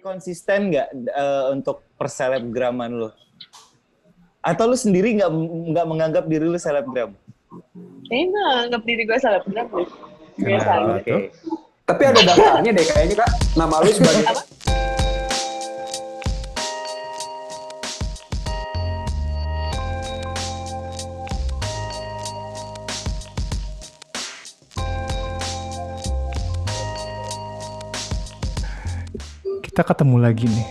Konsisten nggak uh, untuk perselebgraman lo? Atau lu sendiri nggak nggak menganggap diri lu selebgram? Kayaknya nggak anggap diri gue selebgram deh. Biasa aja. Tapi ada daftarnya deh kayaknya kak. Nama lu sebagai Kita ketemu lagi nih.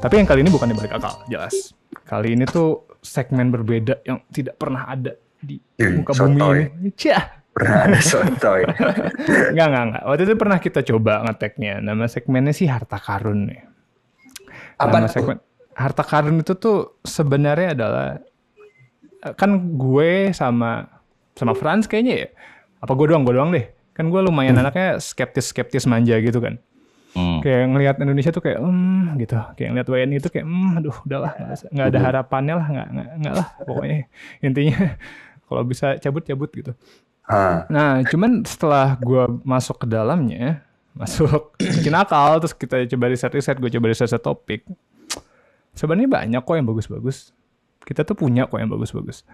Tapi yang kali ini bukan di balik akal, jelas. Kali ini tuh segmen berbeda yang tidak pernah ada di Ih, muka bumi ini. Cih, pernah ada sotoy. Enggak, enggak, enggak. Waktu itu pernah kita coba ngeteknya. Nama segmennya sih Harta Karun nih. Apa Nama segmen Harta Karun itu tuh sebenarnya adalah eh, kan gue sama sama Franz kayaknya ya. Apa gue doang, gue doang deh. Kan gue lumayan Hmm. anaknya skeptis-skeptis manja gitu kan. Kayak ngelihat Indonesia tuh kayak hmm gitu. Kayak ngelihat WNI itu kayak hmm aduh udahlah nggak ada harapannya lah, nggak nggak lah pokoknya intinya kalau bisa cabut-cabut gitu. Ah, Nah, cuman setelah gua masuk ke dalamnya, masuk bikin akal, terus kita coba riset-riset, gue coba riset topik. Sebenarnya banyak kok yang bagus-bagus. Kita tuh punya kok yang bagus-bagus.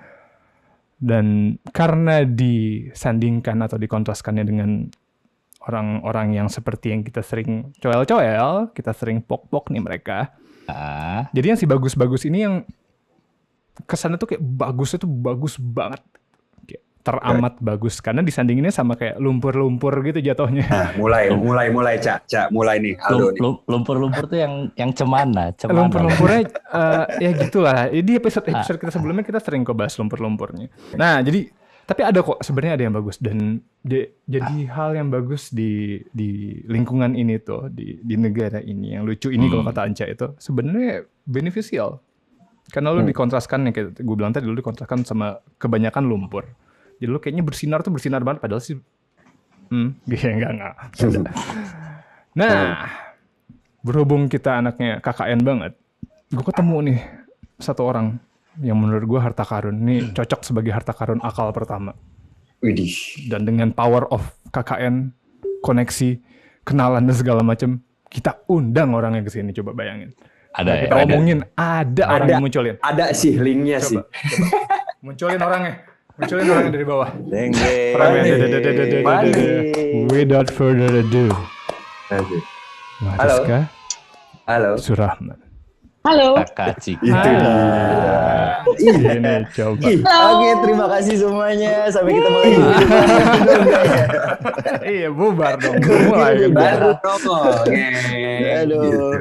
Dan karena disandingkan atau dikontraskannya dengan orang-orang yang seperti yang kita sering coel-coel, kita sering pok-pok nih mereka. Ah, Jadi yang si bagus-bagus ini yang kesannya tuh kayak bagusnya tuh bagus banget. Kayak teramat bagus karena disandinginnya sama kayak lumpur-lumpur gitu jatuhnya. nah, mulai, mulai, mulai, cak, cak, mulai nih, Aldo nih. lum- lumpur-lumpur tuh yang yang cemana, cemana. Lumpur-lumpurnya eh, ya gitulah. Di episode episode kita sebelumnya kita sering kok bahas lumpur-lumpurnya. Nah, jadi tapi ada kok sebenarnya ada yang bagus dan di- jadi hal yang bagus di di lingkungan ini tuh di di negara ini yang lucu ini kalau kata Anca itu sebenarnya beneficial. Karena lu dikontraskan yang kayak gue bilang tadi lu dikontraskan sama kebanyakan lumpur. Jadi lu kayaknya bersinar tuh bersinar banget padahal sih hmm, ya enggak enggak. Nah, berhubung kita anaknya KKN banget, gue ketemu nih satu orang yang menurut gue harta karun. Ini cocok sebagai harta karun akal pertama. Widih. Dan dengan power of KKN, koneksi, kenalan dan segala macam, kita undang orangnya ke sini. Coba bayangin. Ada Nah, ya. kita ada. omongin, ada, orang Ada. yang munculin. Ada sih linknya sih. Coba, coba. Munculin orangnya. Munculin orangnya dari bawah. Without further ado. Mariska Halo. Surahman. Halo. Kakak Cik. Itu Ah. Ini coba. Oke, terima kasih semuanya. Sampai ketemu lagi. iya bubar dong. Mulai. baru promo. Aduh.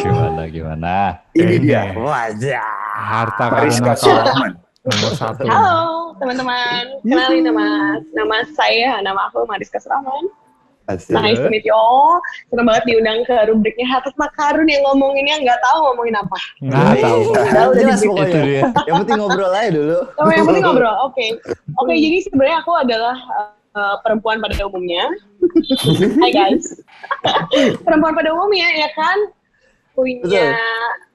Gimana gimana? Ini dia. Wajah. Harta akal Surahman. nomor satu. Halo teman-teman. Kenalin nama nama saya, nama aku Mariska Seraman. Asik. Nice to meet you all. Senang banget diundang ke rubriknya Harta Karun yang ngomonginnya nggak tahu ngomongin apa. Nggak tahu. Udah Jelas pokoknya. Itu dia. Yang penting ngobrol aja dulu. Oh, yang penting ngobrol. Oke. Oke, jadi sebenarnya aku adalah uh, perempuan pada umumnya. Hai guys. perempuan pada umumnya ya kan punya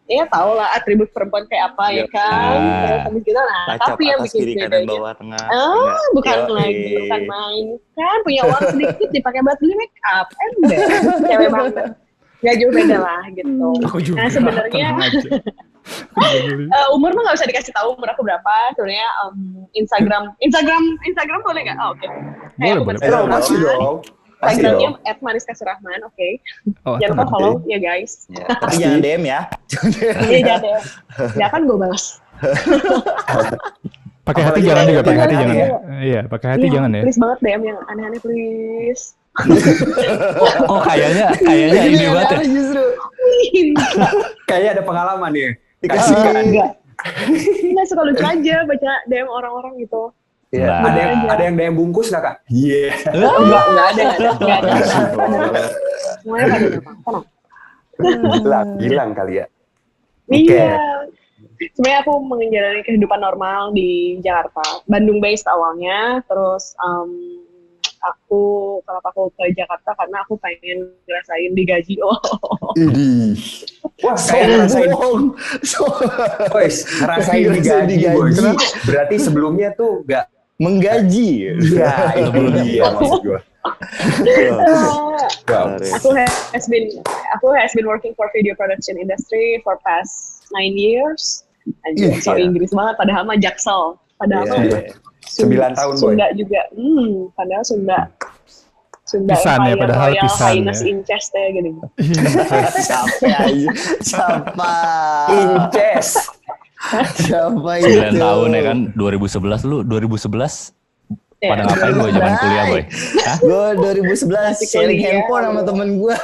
ya tau lah atribut perempuan kayak apa ya Yep. kan. Ah. Terus habis gitu nah, tapi yang bikin kiri kanan bedanya bawah tengah. Oh, Enggak. bukan lagi, bukan main. Kan punya uang sedikit dipakai buat beli make up. Ember. Cewek banget. Gak jauh beda lah gitu. Aku juga. Nah, sebenarnya. Eh, umur mah gak usah dikasih tahu umur aku berapa. Sebenarnya um, Instagram, Instagram, Instagram boleh nggak? Oh, Oke. Boleh, boleh. Eh. Pasti Instagramnya dong. at Mariska Surahman, oke. Oh, Jangan lupa follow ya guys. Ya, Tapi jangan DM ya. Iya jangan ya. Ya kan gue balas. Pakai hati jangan juga, pakai hati jangan aneh. ya. Iya, pakai hati Iya, jangan ya. Please banget DM yang aneh-aneh please. Oh kayaknya kayaknya ini banget ya. justru. Kayaknya ada pengalaman nih. Dikasih Enggak. Enggak suka lucu aja baca DM orang-orang gitu. Iya. Nah. Ada yang ada yang DM bungkus nggak kak? Iya. Enggak, enggak ada, enggak ada. Enggak ada. Semuanya. Tenang. Hilang, hilang kali ya. Iya. Sebenarnya aku menjalani kehidupan normal di Jakarta. Bandung based awalnya, terus um, aku kenapa aku ke Jakarta karena aku pengen ngerasain digaji. Oh. Idih. Wah, kayak ngerasain, boys, ngerasain digaji, digaji. boys. Berarti sebelumnya tuh nggak Menggaji. Iya, itu Belum. dia maksud gue. Uh, aku has been aku has been working for video production industry for past nine years. Anjir, Ih, so iya. Inggris banget. Padahal mah Jaksel. Padahal Iya, mah iya. Sembilan tahun, Boy. Sunda juga. Hmm, padahal Sunda. Sunda Pisan ya, padahal Royal pisan Highness ya. Incest ya gini. Siapa? Siapa? Inces. Siapa itu? 9 tahun ya kan 2011 lu 2011 Ya, pada ngapain gue zaman kuliah boy? Gue 2011 Masih sharing handphone sama temen gue.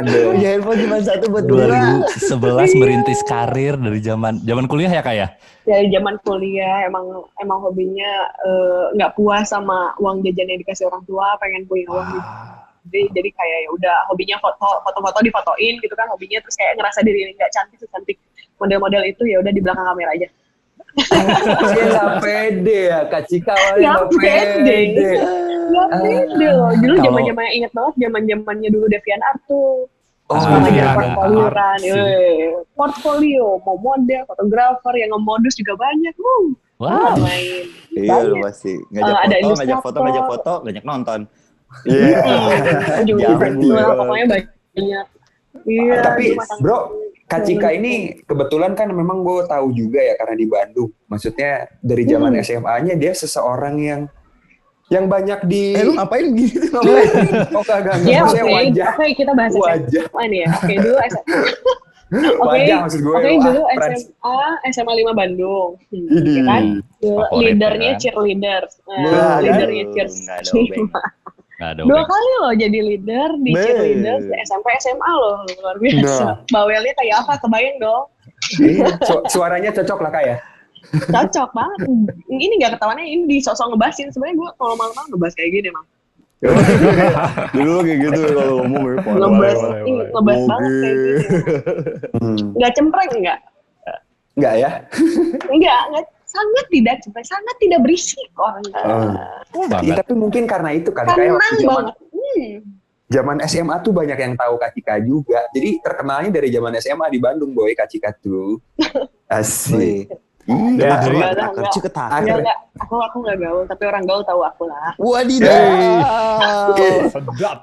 Aduh. Punya handphone cuma satu buat dua. 2011 merintis karir dari zaman zaman kuliah ya kak ya? dari zaman kuliah emang emang hobinya eh, nggak puas sama uang jajan yang dikasih orang tua pengen punya uang gitu. Jadi jadi kayak ya udah hobinya foto foto-foto difotoin gitu kan hobinya terus kayak ngerasa diri ini nggak cantik secantik model-model itu ya udah di belakang kamera aja Dia nggak pede ya, Kak Cika Nggak pede. pede. nggak pede loh dulu zaman zamannya inget banget zaman zamannya dulu Devian Art tuh Oh, lagi iya, portfolioan, eh, portfolio, mau model, fotografer, yang nge-modus juga banyak, uh, Wah, main. Iya lu pasti. Ngajak Eh, ada foto, ngajak foto, ngajak foto, ngajak nonton. Iya. Jauh, lah, bro. pokoknya banyak. Iya, Tapi rumah tangga. bro, Kak Cika ini kebetulan kan memang gue tahu juga ya karena di Bandung. Maksudnya dari zaman Hmm. SMA-nya dia seseorang yang yang banyak di Eh lu ngapain gitu ngapain? Oh kagak, Ya maksudnya oke, wajah. oke kita bahas SMA Wajah. nih ya. Oke dulu SMA. Oke, Wajah maksud gue. oke wah, dulu. SMA SMA 5 Bandung. Hmm, ya kan? Leadernya ya kan? cheerleader. Nah, Wah, leadernya aduh, ada Dua kali loh jadi leader di Be. cheerleader SMP SMA loh luar biasa. Nah. Bawelnya kayak apa kebayang dong. Su- suaranya cocok lah kak ya. Cocok banget. Ini nggak ketahuannya ini di sosok ngebasin. Sebenarnya gue kalau malam-malam ngebahas kayak gini emang. Dulu kayak gitu ya kalau ngomong ya. Boleh. ngebahas banget kayak gini. Hmm. Nggak cempreng nggak? Enggak ya? Enggak, enggak. Sangat tidak cempreng, sangat tidak berisik orangnya. Oh. Oh, Ya, banget. tapi mungkin karena itu kali kayak waktu zaman banget. Hmm. zaman SMA tuh banyak yang tahu Kak Cika juga. Jadi terkenalnya dari zaman SMA di Bandung boy Kak Cika tuh. Asik. Iya. Akhirnya- Enggak, enggak. Aku aku enggak gaul, tapi orang gaul tahu aku lah. Wadidaw. Sedap.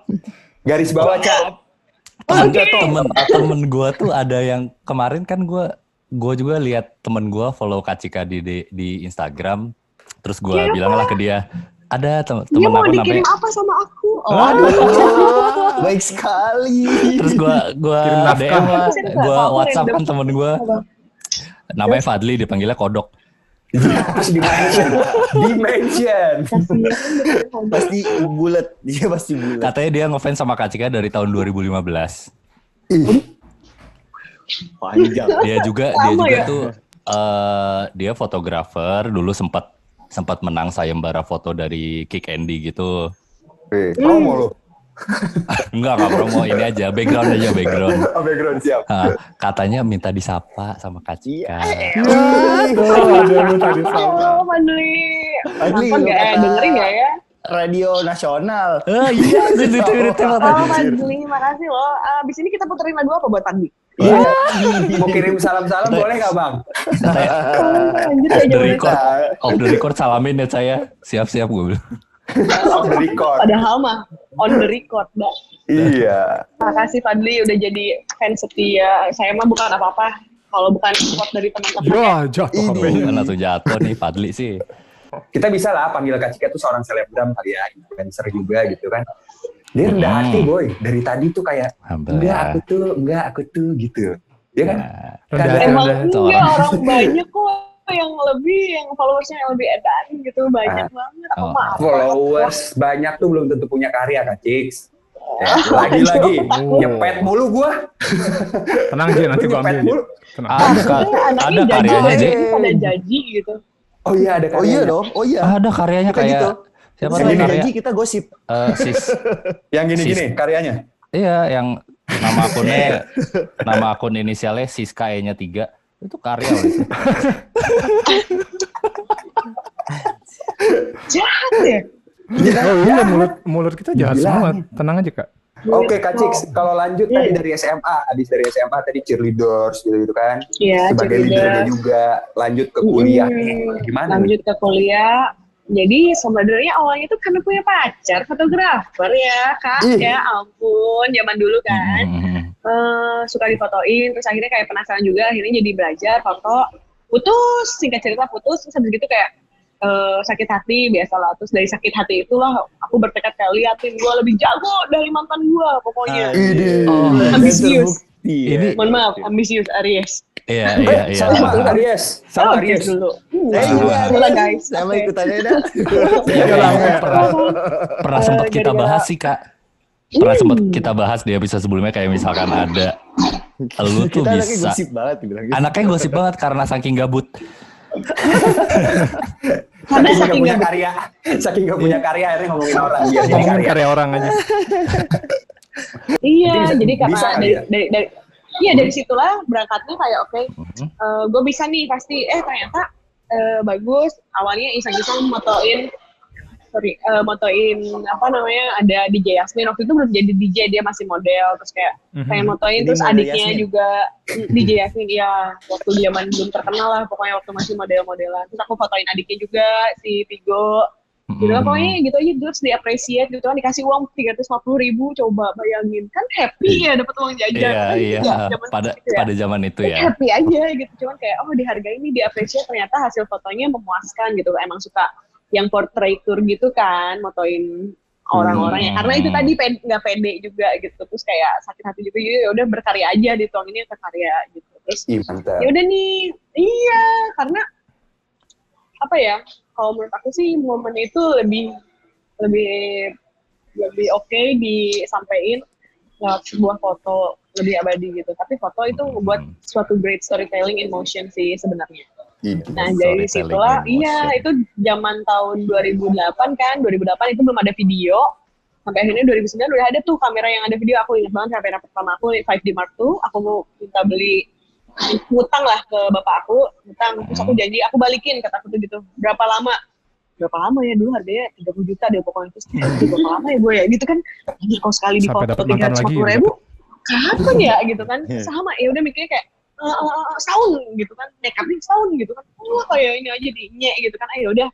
Garis bawah Cak. Temen, Oke. temen, temen gue tuh ada yang kemarin kan gue gue juga lihat temen gue follow Kacika di, di di Instagram. Terus gue Siapa? bilang lah ke dia, ada tem Dia temen mau aku dikirim namanya. apa sama aku? Oh, Aduh, baik sekali. Terus gue gua. DM lah, gue WhatsApp kan temen gue. Namanya Fadli, dipanggilnya Kodok. Terus di mention. di mention. Pasti bulat, dia pasti bulat. Katanya dia ngefans sama Kacika dari tahun 2015. Panjang. Dia juga dia Lama juga ya? tuh eh dia fotografer dulu sempat sempat menang sayembara foto dari Kick Andy gitu. Eh, promo lo. Enggak, enggak promo ini aja, background aja background. Oh, background siap. Ah, katanya minta disapa sama. Tuh, ada lu tadi sama. Oh, ya? Dengerin nggak ya? Radio nasional. Ah, iya, itu itu itu. Oh, Fadli, makasih loh. Abis ini kita puterin lagu apa buat Fadli? Iya. Mau kirim salam-salam boleh nggak bang? Off the record, off the record salamin ya saya. Siap-siap gue bilang. Off the record. Padahal mah on the record, Mbak. Iya. Makasih Fadli udah jadi fans setia. Saya mah bukan apa-apa. Kalau bukan support dari teman-teman. Ya, jatuh. HP-nya. Mana tuh jatuh nih Fadli sih. Kita bisa lah panggil Kak Cika tuh seorang selebgram kali ya, influencer juga gitu kan. Dia rendah Hmm. hati boy. Dari tadi tuh kayak enggak aku tuh, enggak aku tuh gitu. Dia kan? Nah, Rendah, Emang rendah. Itu enggak orang. orang banyak kok yang lebih, yang followersnya yang lebih edan gitu. Banyak banget. Apa Oh. maaf? Followers banyak tuh belum tentu punya karya Kak Ciks. Ya, Oh, lagi-lagi takut. nyepet mulu gua. Tenang aja, nanti gua ambil. mulu. Tenang. ada anaknya ada jaji karyanya aja, Ji. ini pada jaji gitu. Oh iya ada Oh iya karyanya. dong, oh iya. Ada karyanya kayak gitu. Siapa Selain tuh karya? kita gosip. Eh, sis Yang gini-gini karyanya. Iya, yang nama akunnya nama akun inisialnya Siska E-nya 3. Itu karya loh itu. Jahat ya? Oh iya, mulut mulut kita jahat Dibilangin. semua. Tenang aja, Kak. Oke Kak Ciks, kalau lanjut Iya, tadi iya. dari SMA, habis dari SMA tadi cheerleaders gitu-gitu kan. Iya, Sebagai leadernya juga, lanjut ke kuliah. Hmm, Gimana? nih? Lanjut ke kuliah. Jadi sebenarnya awalnya tuh karena punya pacar fotografer ya kak. Ih. ya ampun zaman dulu kan. Hmm. eh, suka difotoin terus akhirnya kayak penasaran juga akhirnya jadi belajar foto. Putus singkat cerita putus terus habis gitu kayak eh, sakit hati biasalah. Terus dari sakit hati itulah aku bertekad kayak liatin gue lebih jago dari mantan gue pokoknya. Ide. Oh, ambisius. Iya. Ini- mohon maaf ambisius Aries Iya, iya, iya. sama Aries. Sama Aries. dulu Hmm, Eh, Sama. iya, Boleh, guys. Sama Oke. ikut aja dah. Iya, pernah, pernah Eh, sempat kita bahas sih kak. Pernah sempat kita bahas di episode sebelumnya kayak misalkan ada lu tuh Kita anaknya bisa gosip banget bilang gitu. anaknya gosip banget karena saking gabut. karena Saking gak saking punya nggak karya. Saking gak punya karya akhirnya ngomongin orang. Ngomongin karya. karya orang aja. Iya, Jadi bisa- jadi karena dari, ya? dari, dari iya dari situlah berangkatnya kayak oke, Mhm. gue bisa nih pasti. Eh ternyata eh, bagus. Awalnya iseng-iseng motoin, sorry, eh, motoin apa namanya ada DJ Yasmin waktu itu belum jadi DJ dia masih model terus kayak Mhm. pengen motoin Jadi terus adiknya Yasmin. juga mm, DJ Yasmin ya waktu zaman belum terkenal lah pokoknya waktu masih model-modelan terus aku fotoin adiknya juga si Tigo gitu kan pokoknya gitu aja terus diapresiasi gitu kan dikasih uang tiga ratus ribu coba bayangin kan happy ya dapat uang jajan Iya, Kan iya. ya, zaman Pada itu ya. pada zaman itu Kan ya. happy aja gitu cuman kayak oh dihargai ini diapresiasi ternyata hasil fotonya memuaskan gitu emang suka yang portrait tour gitu kan motoin orang-orang ya karena itu tadi ped- nggak pede juga gitu terus kayak sakit hati juga jadi ya udah berkarya aja dituanginnya ke karya gitu terus mantap. ya udah nih iya karena apa ya kalau menurut aku sih momen itu lebih lebih lebih oke disampaikan lewat sebuah foto lebih abadi gitu tapi foto itu membuat Hmm. suatu great storytelling in motion sih sebenarnya Ide. nah dari situlah iya itu zaman tahun 2008 kan 2008 itu belum ada video sampai akhirnya 2009 udah ada tuh kamera yang ada video aku ingat banget kamera pertama aku 5D Mark II aku mau minta beli ngutang lah ke bapak aku ngutang. Terus aku janji aku balikin kata aku tuh gitu. Berapa lama? Berapa lama ya dulu harganya? 30 juta deh pokoknya. Terus "Aduh, berapa lama ya gue ya? Gitu kan. Anjir kalau sekali di foto tiga ratus lagi, ribu kapan ya? Gitu kan. Iya. sama ya udah mikirnya kayak "Eh, eh, eh, setahun gitu kan. Nekatnya setahun gitu kan. Oh kayak ini aja di nye gitu kan. Ayo udah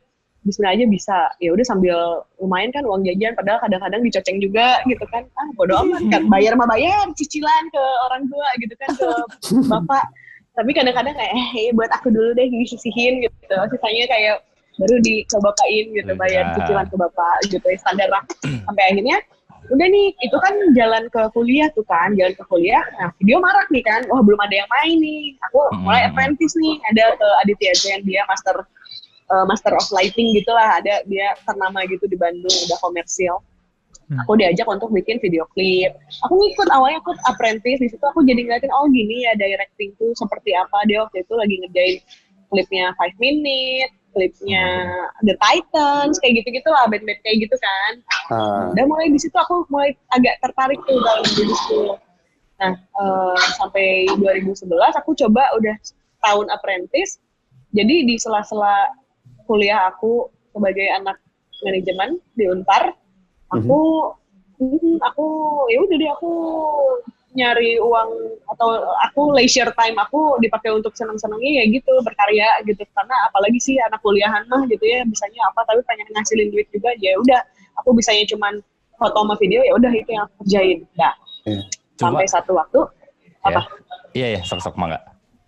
Bismillah aja bisa ya udah sambil lumayan kan uang jajan padahal kadang-kadang dicoceng juga gitu kan. Ah bodo amat kan bayar mah bayar cicilan ke orang tua gitu kan ke bapak. Tapi kadang-kadang kayak eh buat aku dulu deh disisihin gitu. Sisanya kayak baru dicobain gitu bayar Iya. cicilan ke bapak gitu ya standar lah. Sampai akhirnya udah nih itu kan jalan ke kuliah tuh kan jalan ke kuliah. Nah video marak nih kan wah belum ada yang main nih aku mulai apprentice nih ada ke Aditya Zen dia master uh, master of lighting gitulah ada dia ternama gitu di Bandung udah komersil. Hmm. aku diajak untuk bikin video klip. Aku ngikut awalnya aku apprentice di situ aku jadi ngeliatin oh gini ya directing tuh seperti apa. Dia waktu itu lagi ngerjain klipnya 5 minute klipnya The Titans kayak gitu-gitu lah band-band kayak gitu kan. Ah. udah mulai di situ aku mulai agak tertarik tuh dalam diri school nah eh, sampai 2011 aku coba udah tahun apprentice. Jadi di sela-sela kuliah aku sebagai anak manajemen di Unpar aku mm, aku ya udah deh aku nyari uang atau aku leisure time aku dipakai untuk senang-senangnya ya gitu berkarya gitu. Karena apalagi sih anak kuliahan mah gitu ya bisanya apa tapi pengen ngasilin duit juga ya udah. Aku bisanya cuman foto sama video ya udah itu yang aku kerjain. Nah Cuma, sampai satu waktu apa? Iya, iya, sok-sok mangga.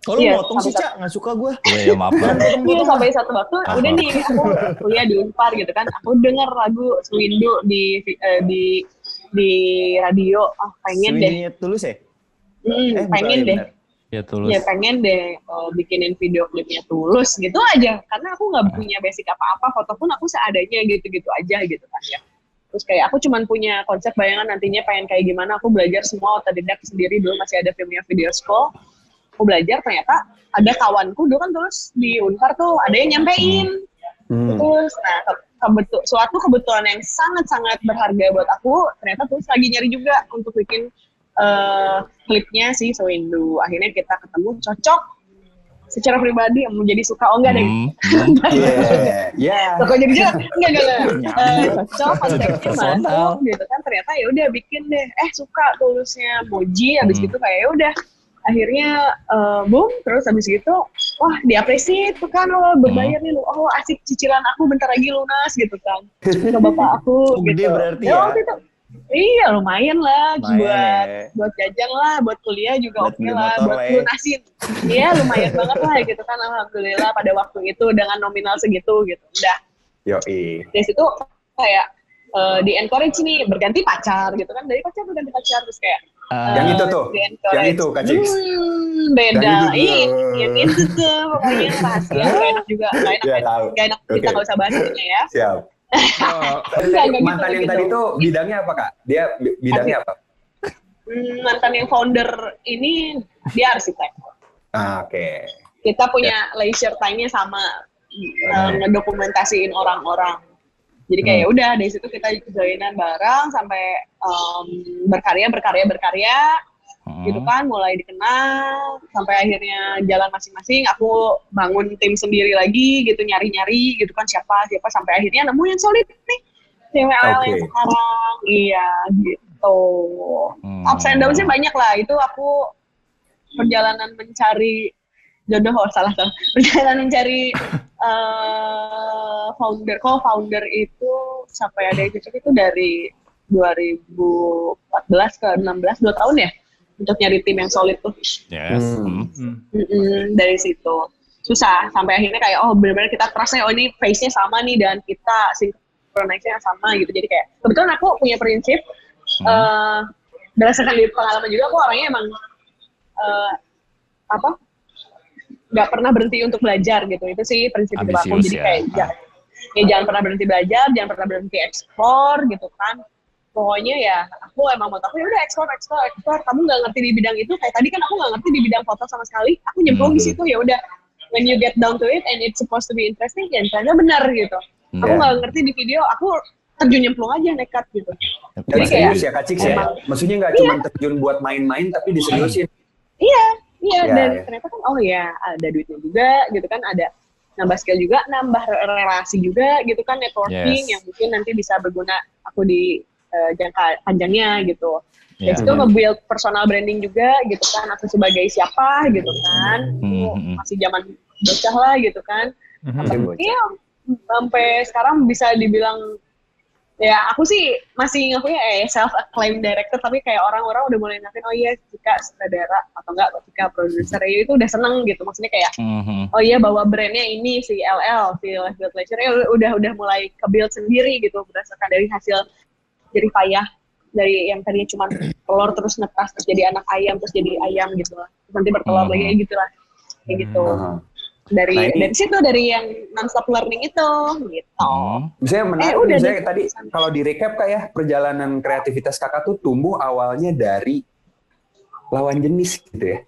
Kalau Iya, motong sih, Cak. Nggak suka gue. Iya, iya, maaf. Iya sampai satu waktu Ah. udah nih aku kuliah di Unpar gitu kan aku denger lagu Swindu di eh, di di radio ah pengen deh Swingnya tulus ya? Hmm, Eh, pengen bukan, deh. Ya tulus. ya pengen deh eh, bikinin video klipnya tulus gitu aja karena aku nggak punya basic apa-apa foto pun aku seadanya gitu-gitu aja gitu kan ya terus kayak aku cuman punya konsep bayangan nantinya pengen kayak gimana aku belajar semua otodidak sendiri dulu masih ada filmnya video school aku belajar ternyata ada kawanku dulu kan terus di Unpar tuh ada yang nyampein Hmm. terus nah ke- kebetul suatu kebetulan yang sangat-sangat berharga buat aku ternyata terus lagi nyari juga untuk bikin eh, klipnya si Sewindu akhirnya kita ketemu cocok secara pribadi mau jadi suka oh enggak deh Hmm. Iya. Iya. Kok jadi jelas? Enggak, enggak, enggak. Eh, cocok, konsepnya masuk gitu kan. Ternyata ya udah bikin deh. Eh, suka tulisnya Moji, habis Hmm. gitu kayak ya udah. Akhirnya eh, boom terus habis gitu wah diapresiasi tuh kan oh berbayar nih lu oh asik cicilan aku bentar lagi lunas gitu kan ke bapak aku Oh, gede gitu berarti Ya, ya? waktu itu iya lumayan lah Lumayan buat ya. buat jajan lah buat kuliah juga oke beli lah buat ya. lunasin iya lumayan banget lah gitu kan alhamdulillah pada waktu itu dengan nominal segitu gitu udah Yoi. dari situ kayak eh, di encourage nih berganti pacar gitu kan dari pacar berganti pacar terus kayak Eh, Yang itu tuh, yang itu, Kak Cix. Hmm, beda. Yang itu tuh. Iya, yang itu tuh pokoknya rahasia gak enak juga, gak enak, Ya, gak enak, tahu. gak enak kita Oke. nggak usah bahas itunya ya. Siap. Oh, gitu, mantan yang enggak tadi gitu. tuh bidangnya apa kak? Dia bi- bidangnya apa? Hmm, mantan yang founder ini dia arsitek. Ah, Oke. Kita punya leisure time-nya sama uh, ngedokumentasiin orang-orang. Jadi kayak ya udah dari situ kita joinan bareng sampai um, berkarya berkarya berkarya hmm. gitu kan mulai dikenal sampai akhirnya jalan masing-masing aku bangun tim sendiri lagi gitu nyari-nyari gitu kan siapa siapa sampai akhirnya nemu yang solid nih CWL yang Oke. sekarang iya gitu Hmm. ups and downs-nya banyak lah itu aku perjalanan mencari jodoh oh salah salah perjalanan mencari eh founder co-founder itu sampai ada yang cocok itu dari 2014 ke 16 dua tahun ya untuk nyari tim yang solid tuh Yes. Hmm. hmm. hmm. Mm-mm, dari situ susah sampai akhirnya kayak oh benar-benar kita trustnya oh ini face-nya sama nih dan kita synchronize-nya sama gitu jadi kayak kebetulan aku punya prinsip Hmm. eh berdasarkan dari pengalaman juga aku orangnya emang eh, apa nggak pernah berhenti untuk belajar gitu itu sih prinsip hidup aku jadi ya. kayak jangan, ya jangan pernah berhenti belajar jangan pernah berhenti explore gitu kan pokoknya ya aku emang mau tahu ya udah explore explore explore kamu nggak ngerti di bidang itu kayak tadi kan aku nggak ngerti di bidang foto sama sekali aku nyemplung di Mhm. situ ya udah when you get down to it and it's supposed to be interesting ya ternyata benar gitu aku Iya. nggak ngerti di video aku terjun nyemplung aja nekat gitu Dan Jadi kayak- ya Kak Cix ya? Maksudnya nggak Iya. cuma terjun buat main-main tapi diseriusin. Iya, iya Ya, dan ya. ternyata kan oh ya ada duitnya juga gitu kan ada nambah skill juga, nambah re- relasi juga gitu kan networking Yes. yang mungkin nanti bisa berguna aku di eh, jangka panjangnya gitu. Ya. Dari situ nge-build personal branding juga gitu kan aku sebagai siapa gitu kan. Aku Hmm, hmm. masih zaman bocah lah gitu kan. Iya, sampai sekarang bisa dibilang ya aku sih masih ngakunya eh self acclaimed director tapi kayak orang-orang udah mulai ngakuin oh iya Cika sutradara atau enggak Cika produser ya itu udah seneng gitu maksudnya kayak Mhm. oh iya bawa brandnya ini si LL si Life Build Leisure ya udah udah mulai ke build sendiri gitu berdasarkan dari hasil jadi payah dari yang tadinya cuma telur terus netas terus jadi anak ayam terus jadi ayam gitu lah Terus nanti bertelur Mhm. lagi gitu lah kayak gitu Aha. Dari Nah, ini- dari situ dari yang non-stop learning itu gitu Hmm. Misalnya menarik, Eh, udah misalnya tadi kalau di recap kak ya, perjalanan kreativitas kakak tuh tumbuh awalnya dari lawan jenis gitu ya.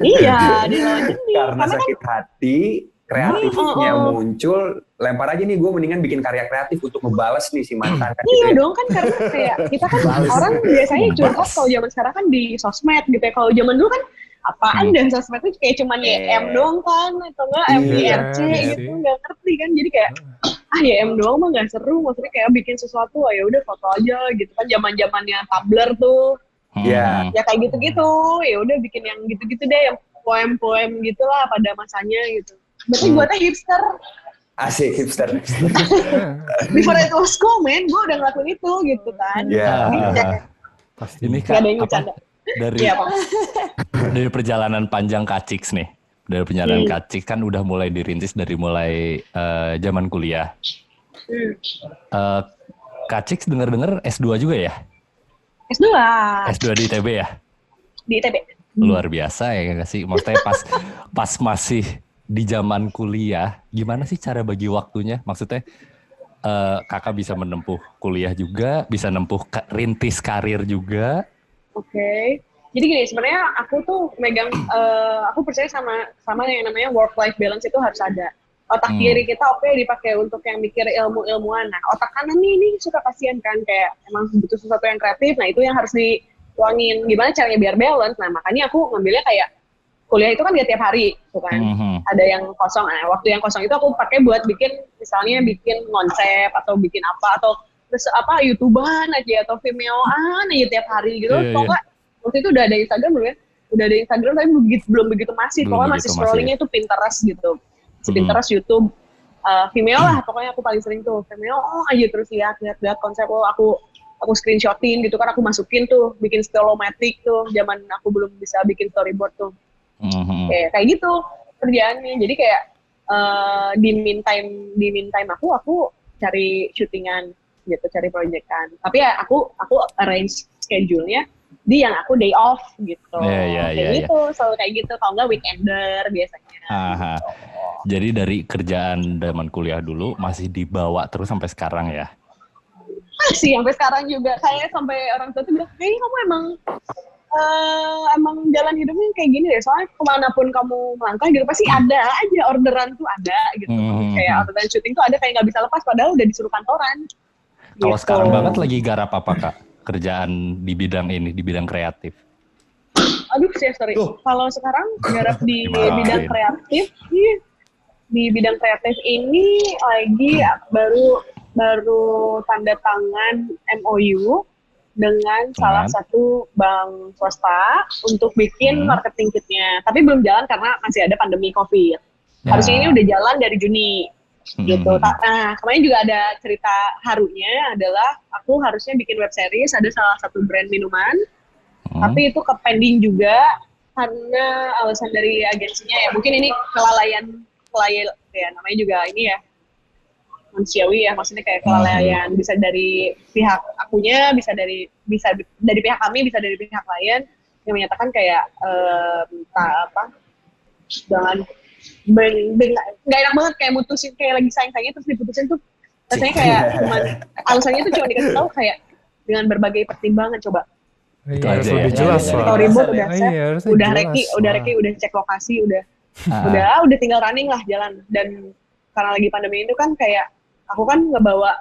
iya di lawan jenis Karena Karena kan sakit hati, kreatifnya Oh, oh. muncul, lempar aja nih gue mendingan bikin karya kreatif untuk ngebales nih si mantan kan gitu Iya ya. dong kan karena kayak kita kan orang biasanya curhat kalau zaman sekarang kan di sosmed gitu ya. Kalau zaman dulu kan apaan Hmm. dan sosmed itu kayak cuman YM doang kan atau enggak Iya, MIRC iya gitu sih. nggak ngerti kan. Jadi kayak ah YM doang mah nggak seru maksudnya kayak bikin sesuatu ah, ya udah foto aja gitu kan zaman-zamannya Tumblr tuh. Iya. Ya kayak gitu-gitu. Ya udah bikin yang gitu-gitu deh yang poem-poem gitulah pada masanya gitu. Berarti Hmm. gue teh hipster. Asik hipster. Before it was cool, man. Gue udah ngelakuin itu gitu kan. Iya. Ah, Pasti. Ini Gak kak ada yang bercanda. Dari Iya, dari perjalanan panjang Kak Cix nih. Dari perjalanan Hmm. Kak Cix kan udah mulai dirintis dari mulai eh, zaman kuliah. Hmm. Eh, Kak Cix denger-denger S2 juga ya? S2 S2 di ITB ya? di ITB. Luar biasa ya nggak sih? Maksudnya pas pas masih di zaman kuliah, gimana sih cara bagi waktunya? Maksudnya eh, kakak bisa menempuh kuliah juga, bisa nempuh ka- rintis karir juga. Oke. Jadi gini, sebenarnya aku tuh megang, eh, aku percaya sama sama yang namanya work life balance itu harus ada. Otak Hmm. kiri kita oke dipakai untuk yang mikir ilmu-ilmuan. Nah, otak kanan nih ini suka kasihan kan kayak emang butuh sesuatu yang kreatif. Nah, itu yang harus dituangin. Gimana caranya biar balance? Nah, makanya aku ngambilnya kayak kuliah itu kan gak tiap hari, tuh kan. Mhm. ada yang kosong. Nah, waktu yang kosong itu aku pakai buat bikin misalnya bikin konsep atau bikin apa atau terus apa YouTubean aja atau Vimeoan aja tiap hari gitu. Iya, Pokoknya waktu itu udah ada Instagram belum ya? udah ada Instagram tapi begitu, belum begitu masif. Belum Pokoknya begitu masih scrollingnya tuh Pinterest gitu. Si Hmm. Pinterest, YouTube, uh, Vimeo lah pokoknya aku paling sering tuh. Vimeo oh, aja terus lihat lihat lihat konsep oh aku aku screenshotin gitu kan aku masukin tuh bikin stylomatic tuh zaman aku belum bisa bikin storyboard tuh Mhm. kayak kayak gitu kerjaannya jadi kayak eh, di meantime di meantime aku aku cari syutingan gitu cari proyekan. Tapi ya aku aku arrange schedule-nya di yang aku day off gitu. Iya, iya, kayak iya. gitu selalu kayak gitu. Kalau nggak weekender biasanya. Aha. Jadi dari kerjaan zaman kuliah dulu masih dibawa terus sampai sekarang ya. masih sampai sekarang juga. Kayak sampai orang tua tuh bilang kayaknya kamu emang eh, emang jalan hidupnya kayak gini deh. Soalnya ke mana pun kamu melangkah gitu pasti ada aja orderan tuh ada gitu. Hmm. kayak orderan syuting tuh ada kayak nggak bisa lepas. Padahal udah disuruh kantoran Kalau Gitu. sekarang banget lagi garap apa kak? Kerjaan di bidang ini, di bidang kreatif. aduh sih sorry kalau sekarang garap di Dimarahin. bidang kreatif di bidang kreatif ini lagi baru baru tanda tangan MOU dengan salah satu bank swasta untuk bikin Hmm. marketing kitnya tapi belum jalan karena masih ada pandemi covid harusnya ini udah jalan dari Juni gitu. Hmm. Ta- Nah, kemarin juga ada cerita harunya adalah aku harusnya bikin web series ada salah satu brand minuman, Hmm. tapi itu ke pending juga karena alasan dari agensinya ya. Mungkin ini kelalaian kelalaian ya namanya juga ini ya manusiawi ya maksudnya kayak kelalaian bisa dari pihak akunya bisa dari bisa dari pihak kami bisa dari pihak klien yang menyatakan kayak ta- apa jangan nggak enak banget kayak mutusin kayak lagi sayang-sayangnya terus diputusin tuh rasanya kayak cuman alasannya tuh cuma dikasih tahu kayak dengan berbagai pertimbangan coba Itu Iya, harus aja ya. lebih jelas lah. iya. storyboard udah set harusnya udah reki udah reki udah cek lokasi udah Ah, udah udah tinggal running lah jalan dan karena lagi pandemi itu kan kayak aku kan ngebawa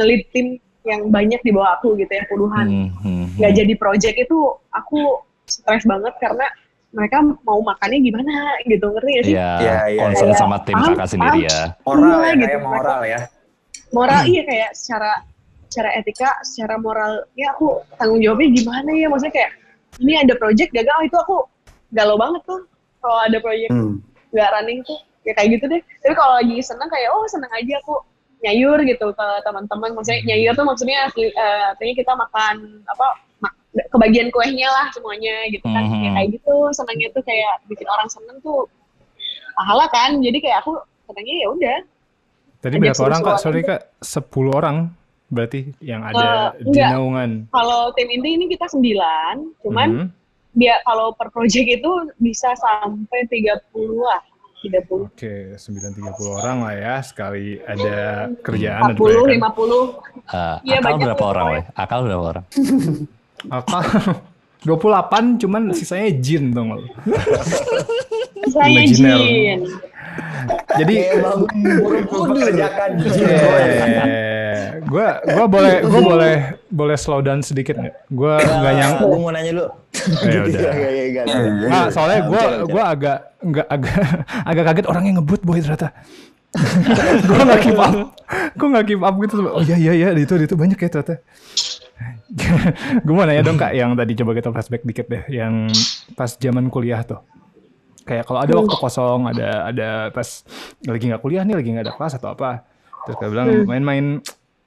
ngelit tim yang banyak di bawah aku gitu ya puluhan hmm, hmm, nggak hmm. jadi project itu aku stres banget karena mereka mau makannya gimana gitu ngerti gak sih Iya, Iya, iya, concern iya. sama tim Paham, kakak sendiri paham. ya. Moral Iya, ya, gitu. kayak moral ya. moral iya kayak secara secara etika secara moral ya aku tanggung jawabnya gimana ya maksudnya kayak ini ada project gagal itu aku galau banget tuh kalau ada project Hmm. nggak running tuh ya kayak gitu deh tapi kalau lagi seneng kayak oh seneng aja aku nyayur gitu ke teman-teman maksudnya nyayur tuh maksudnya eh, artinya kita makan apa kebagian kuehnya lah semuanya gitu kan Mhm. ya kayak gitu senangnya tuh kayak bikin orang seneng tuh pahala kan jadi kayak aku senangnya ya udah Tadi Ajak berapa orang kak? Sorry kak, 10 orang berarti yang ada Eh, di naungan. kalau tim inti ini kita sembilan cuman Mhm. dia kalau per project itu bisa sampai 30 lah 30 Oke, 930 orang lah ya. Sekali ada kerjaan ada 40 proyekan. 50 Eh, Iya, akal berapa orang, weh? Akal berapa orang? Akal 28 cuman sisanya jin dong lo. saya. Jin Jadi Kayak bangun Borobudur. Kerjakan Yeah. Gue gua boleh gua boleh boleh slow down sedikit nggak? Gue nggak nyang. Gue mau nanya lu. Ya udah. Iya, iya, iya, iya. Nah, soalnya gue gua agak nggak agak agak kaget orangnya ngebut boy ternyata. gue nggak keep up, gue nggak keep up gitu. Oh iya iya iya itu itu banyak ya ternyata. gue mau nanya dong kak yang tadi coba kita flashback dikit deh, yang pas zaman kuliah tuh. Kayak kalau ada waktu kosong, ada ada pas lagi nggak kuliah nih, lagi nggak ada kelas atau apa, terus kayak bilang main-main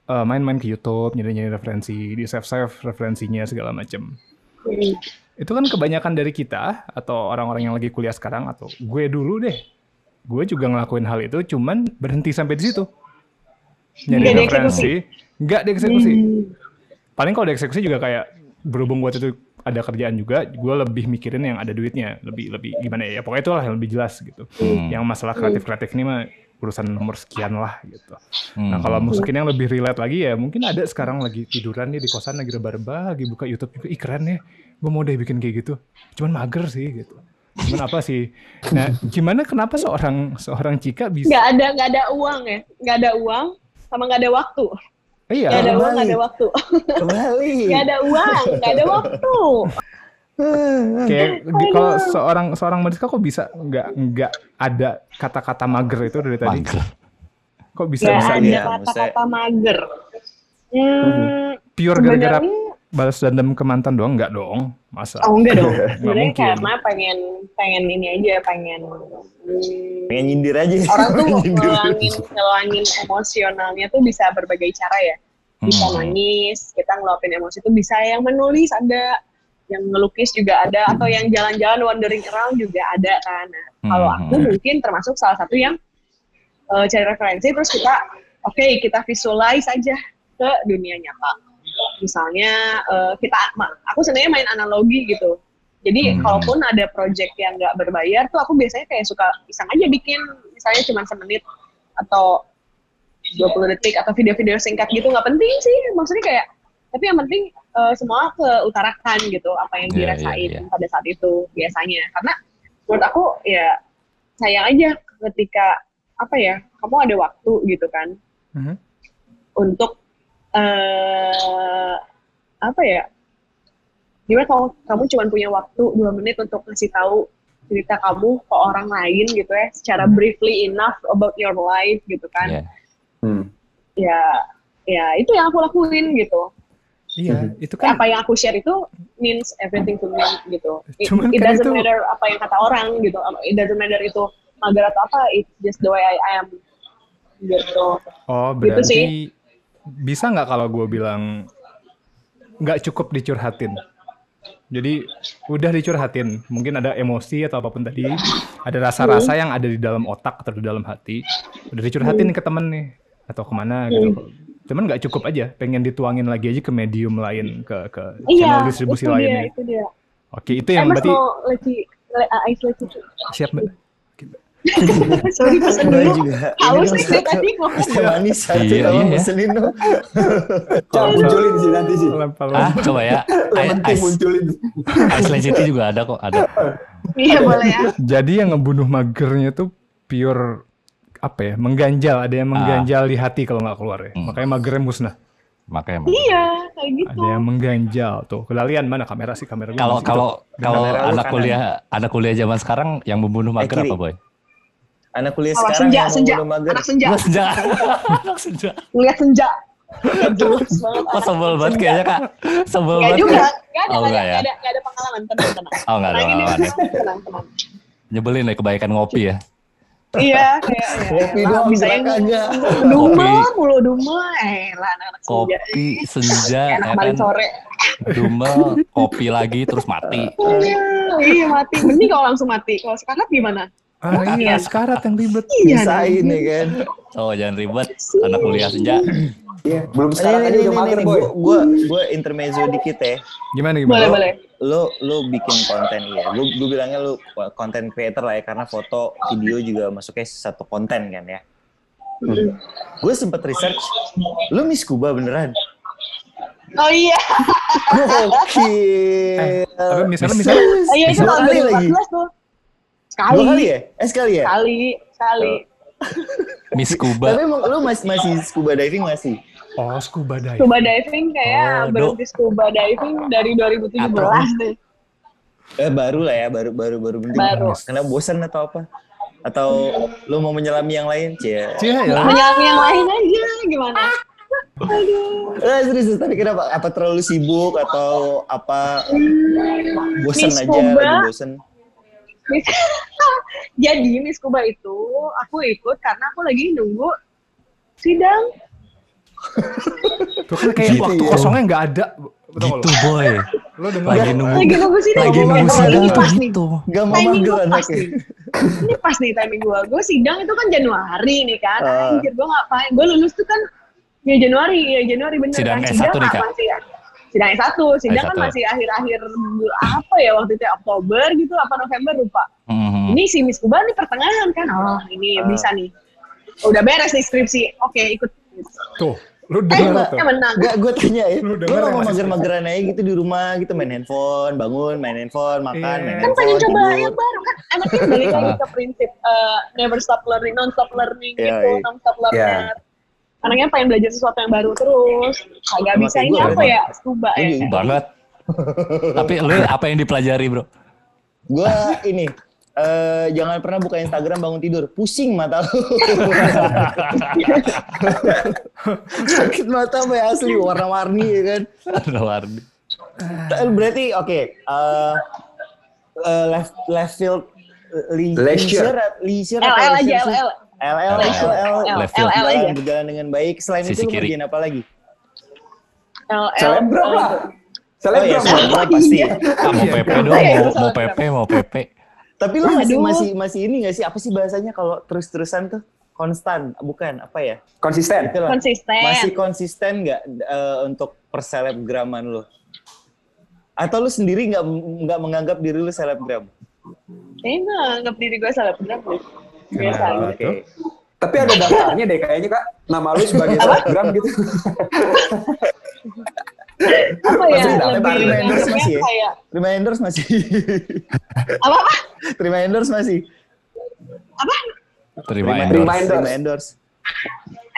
eh, main-main ke YouTube, nyari-nyari referensi, di save-save referensinya segala macem. Hmm. itu kan kebanyakan dari kita atau orang-orang yang lagi kuliah sekarang atau gue dulu deh. Gue juga ngelakuin hal itu cuman berhenti sampai di situ. Nyari Nggak referensi. nggak dieksekusi. Hmm. Paling kalau dieksekusi juga kayak berhubung buat itu ada kerjaan juga gue lebih mikirin yang ada duitnya lebih lebih gimana ya pokoknya itulah yang lebih jelas gitu. Hmm. yang masalah kreatif kreatif ini mah urusan nomor sekian lah gitu. Nah Hmm. kalau mungkin yang lebih relate lagi ya mungkin ada sekarang lagi tiduran nih di kosan lagi rebah-rebah lagi buka YouTube juga ih keren ya gue mau deh bikin kayak gitu. Cuman mager sih gitu. Cuman apa sih? Nah gimana kenapa seorang seorang Cika bisa nggak ada nggak ada uang ya? Nggak ada uang sama nggak ada waktu iya. Nggak ada uang nggak ada waktu. Kembali. nggak ada uang nggak ada waktu. Kayak di- kalau seorang seorang Mariska kok bisa nggak nggak ada kata-kata mager itu dari tadi? Mager. kok bisa bisa ada ya, kata-kata mager. Hmm, pure gara-gara balas dendam ke mantan doang nggak dong masa Oh enggak dong. Sebenarnya mungkin. karena pengen pengen ini aja, pengen hmm, Pengen nyindir aja. orang tuh ngelangin ngelangin emosionalnya tuh bisa berbagai cara ya. Bisa Hmm. nangis, kita ngeluapin emosi tuh bisa yang menulis ada, yang ngelukis juga ada, atau yang jalan-jalan wandering around juga ada kan. Nah, kalau Hmm. aku mungkin termasuk salah satu yang eh, cari referensi terus kita oke kita visualize aja ke dunia nyata. Misalnya eh, kita aku sebenarnya main analogi gitu. Jadi Hmm. kalaupun ada project yang nggak berbayar tuh aku biasanya kayak suka iseng aja bikin misalnya cuma semenit atau 20 detik atau video-video singkat gitu nggak penting sih maksudnya kayak tapi yang penting eh, semua keutarakan gitu apa yang Iya, iya, dirasain iya. pada saat itu biasanya karena menurut aku ya sayang aja ketika apa ya kamu ada waktu gitu kan Mhm. untuk eh apa ya? Gimana kalau kamu cuma punya waktu dua menit untuk ngasih tahu cerita kamu ke orang lain gitu ya secara briefly enough about your life gitu kan? Iya. Hmm. ya ya itu yang aku lakuin gitu. Iya itu kan apa yang aku share itu means everything to me gitu. It, Cuman it kan doesn't itu- matter apa yang kata orang gitu. It doesn't matter itu mager atau apa it's just the way I am gitu. Oh, Gitu berarti sih. Bisa nggak kalau gue bilang nggak cukup dicurhatin? Jadi udah dicurhatin, mungkin ada emosi atau apa pun tadi, ada rasa-rasa yang ada di dalam otak atau di dalam hati, udah dicurhatin nih ke temen nih. Atau ke mana gitu. Cuman nggak cukup aja, pengen dituangin lagi aja ke medium lain, ke ke channel iya distribusi itu dia lainnya. itu dia. Oke, itu yang berarti leci uh, leci siap mbak. sorry pesan Gua dulu juga. haus nih saya tadi ngomong manis satu Iya, iya, ya. pesenin dong. Coba munculin sih nanti sih. Ah, coba ya. Ice, munculin. ice City juga ada kok, ada. iya boleh ya Jadi yang ngebunuh magernya tuh pure apa ya mengganjal ada yang mengganjal di hati kalau nggak keluar ya Hmm. makanya magernya musnah Makanya emang. iya kayak gitu ada yang mengganjal tuh kalian mana kamera sih kamera Kalau kalau kalau anak kuliah anak kuliah zaman sekarang yang membunuh mager kiri. apa boy? Anak kuliah Awas, sekarang senja yang senja mau mager. anak senja Anak senja. Anak senja. ngeliat senja Kok sebel banget kayaknya kak? Sebel banget. juga, enggak ada, Oh, ada, ya? enggak ada, enggak ada pengalaman, tenang, tenang. Oh enggak ada pengalaman ya. tenang, tenang. Nyebelin ya kebaikan ngopi ya. Iya, kayak ya, Kopi elah, doang bisa yang. Duma, mulu duma, eh lah anak-anak senja. Kopi senja Enak ya balik kan. sore. Dumel, kopi lagi terus mati. Iya mati, mending kalau langsung mati. Kalau sekarang gimana? Ah iya Iya. sekarat yang ribet Iya, Bisain ya kan. Oh jangan ribet. Anak kuliah senja. Iya, belum Ini sekarang aja ini udah mager ini boy. gua gua gua intermezzo dikit ya. gimana Boleh, gimana boleh. Lo lo bikin konten ya. Lu gue bilangnya lu konten creator lah ya karena foto, video juga masuknya satu konten kan ya. Gue sempet research, lu Miss Kuba beneran? Oh iya, Gokil. eh, tapi misalnya misalnya oh, iya itu Dua tahun kali lagi. 2014 tuh. Sekali, Dua kali ya? Eh sekali ya? sekali, sekali. Miss Tapi Kuba. emang lu masih masih scuba diving masih? oh scuba diving Scuba diving kayak Oh, berhenti scuba diving dari 2017 deh. Eh baru lah ya, baru baru baru berhenti. Baru. Karena bosan atau apa? Atau lu mau menyelami yang lain? Cie. Cia ya Menyelami yang lain aja, gimana? Aduh. Eh, serius, tapi kenapa? Apa terlalu sibuk atau apa bosan Miss aja, lagi bosan? Miss- Jadi Miss Kuba itu aku ikut karena aku lagi nunggu sidang. tuh kan kayak Gitu waktu ya. kosongnya nggak ada Betul Gitu boy. lo denger Lagi nunggu. Lagi nunggu sidang. Lagi nunggu sidang nih. gitu. Gak mau Timing mager gue pas anaknya. nih. Ini pas nih timing gue. Gue sidang itu kan Januari nih kan. Ah. Anjir gue ngapain. Gue lulus tuh kan ya Januari. Ya Januari bener Sidang kan. S1 nih, Kak? Masih ya. Sidang S1. Sidang kan S1. masih akhir-akhir apa ya waktu itu Oktober gitu apa November lupa. Mhm. Ini si Miss Kuba nih pertengahan kan. Oh ini Ah. bisa nih. Udah beres nih skripsi. Oke ikut. tuh Eh, denger tuh eh menang. Gak, gue tanya ya. Lu Lu mau mager-mageran aja gitu di rumah gitu main handphone, bangun, main handphone, makan, Iya. main kan handphone, pengen coba tidur. yang baru kan anaknya balik lagi ke prinsip uh, never stop learning non stop learning Iya, gitu iya. non stop learner anaknya pengen belajar sesuatu yang baru terus agak bisa ini gua, apa ya scuba ya Iya. Banget. Tapi lu apa yang dipelajari bro? Gue ini, eh, jangan pernah buka Instagram bangun tidur. Pusing mata lu. Sakit mata sampai asli, warna-warni ya kan. Warna-warni. Eh, Berarti oke, eh, eh, left left field le- Leisure. leisure, leisure LL aja? LL. LL. LL, Left field. LL berjalan, aja. berjalan dengan baik. Selain Sisi itu lu apa lagi? LL. Selebgram lah. Oh ya, Selebgram. pasti. Ah, mau PP dong, Iya, mau. PP, mau PP. Tapi lu masih masih masih ini gak sih? Apa sih bahasanya kalau terus-terusan tuh? Konstan, bukan apa ya? Konsisten. Itulah. Konsisten. Masih konsisten nggak eh, untuk perselebgraman lu? Atau lu sendiri nggak nggak menganggap diri lu selebgram? Kayaknya nggak anggap diri gue selebgram deh. Biasa aja. Oke. Tapi ada daftarnya deh kayaknya kak. Nama lu sebagai selebgram gitu. Apa ya? Maksudnya, Lebih reminders masih ya? kayak Reminders masih. apa apa? Reminders masih. Terima Reminders. endorse. Reminders. Reminders.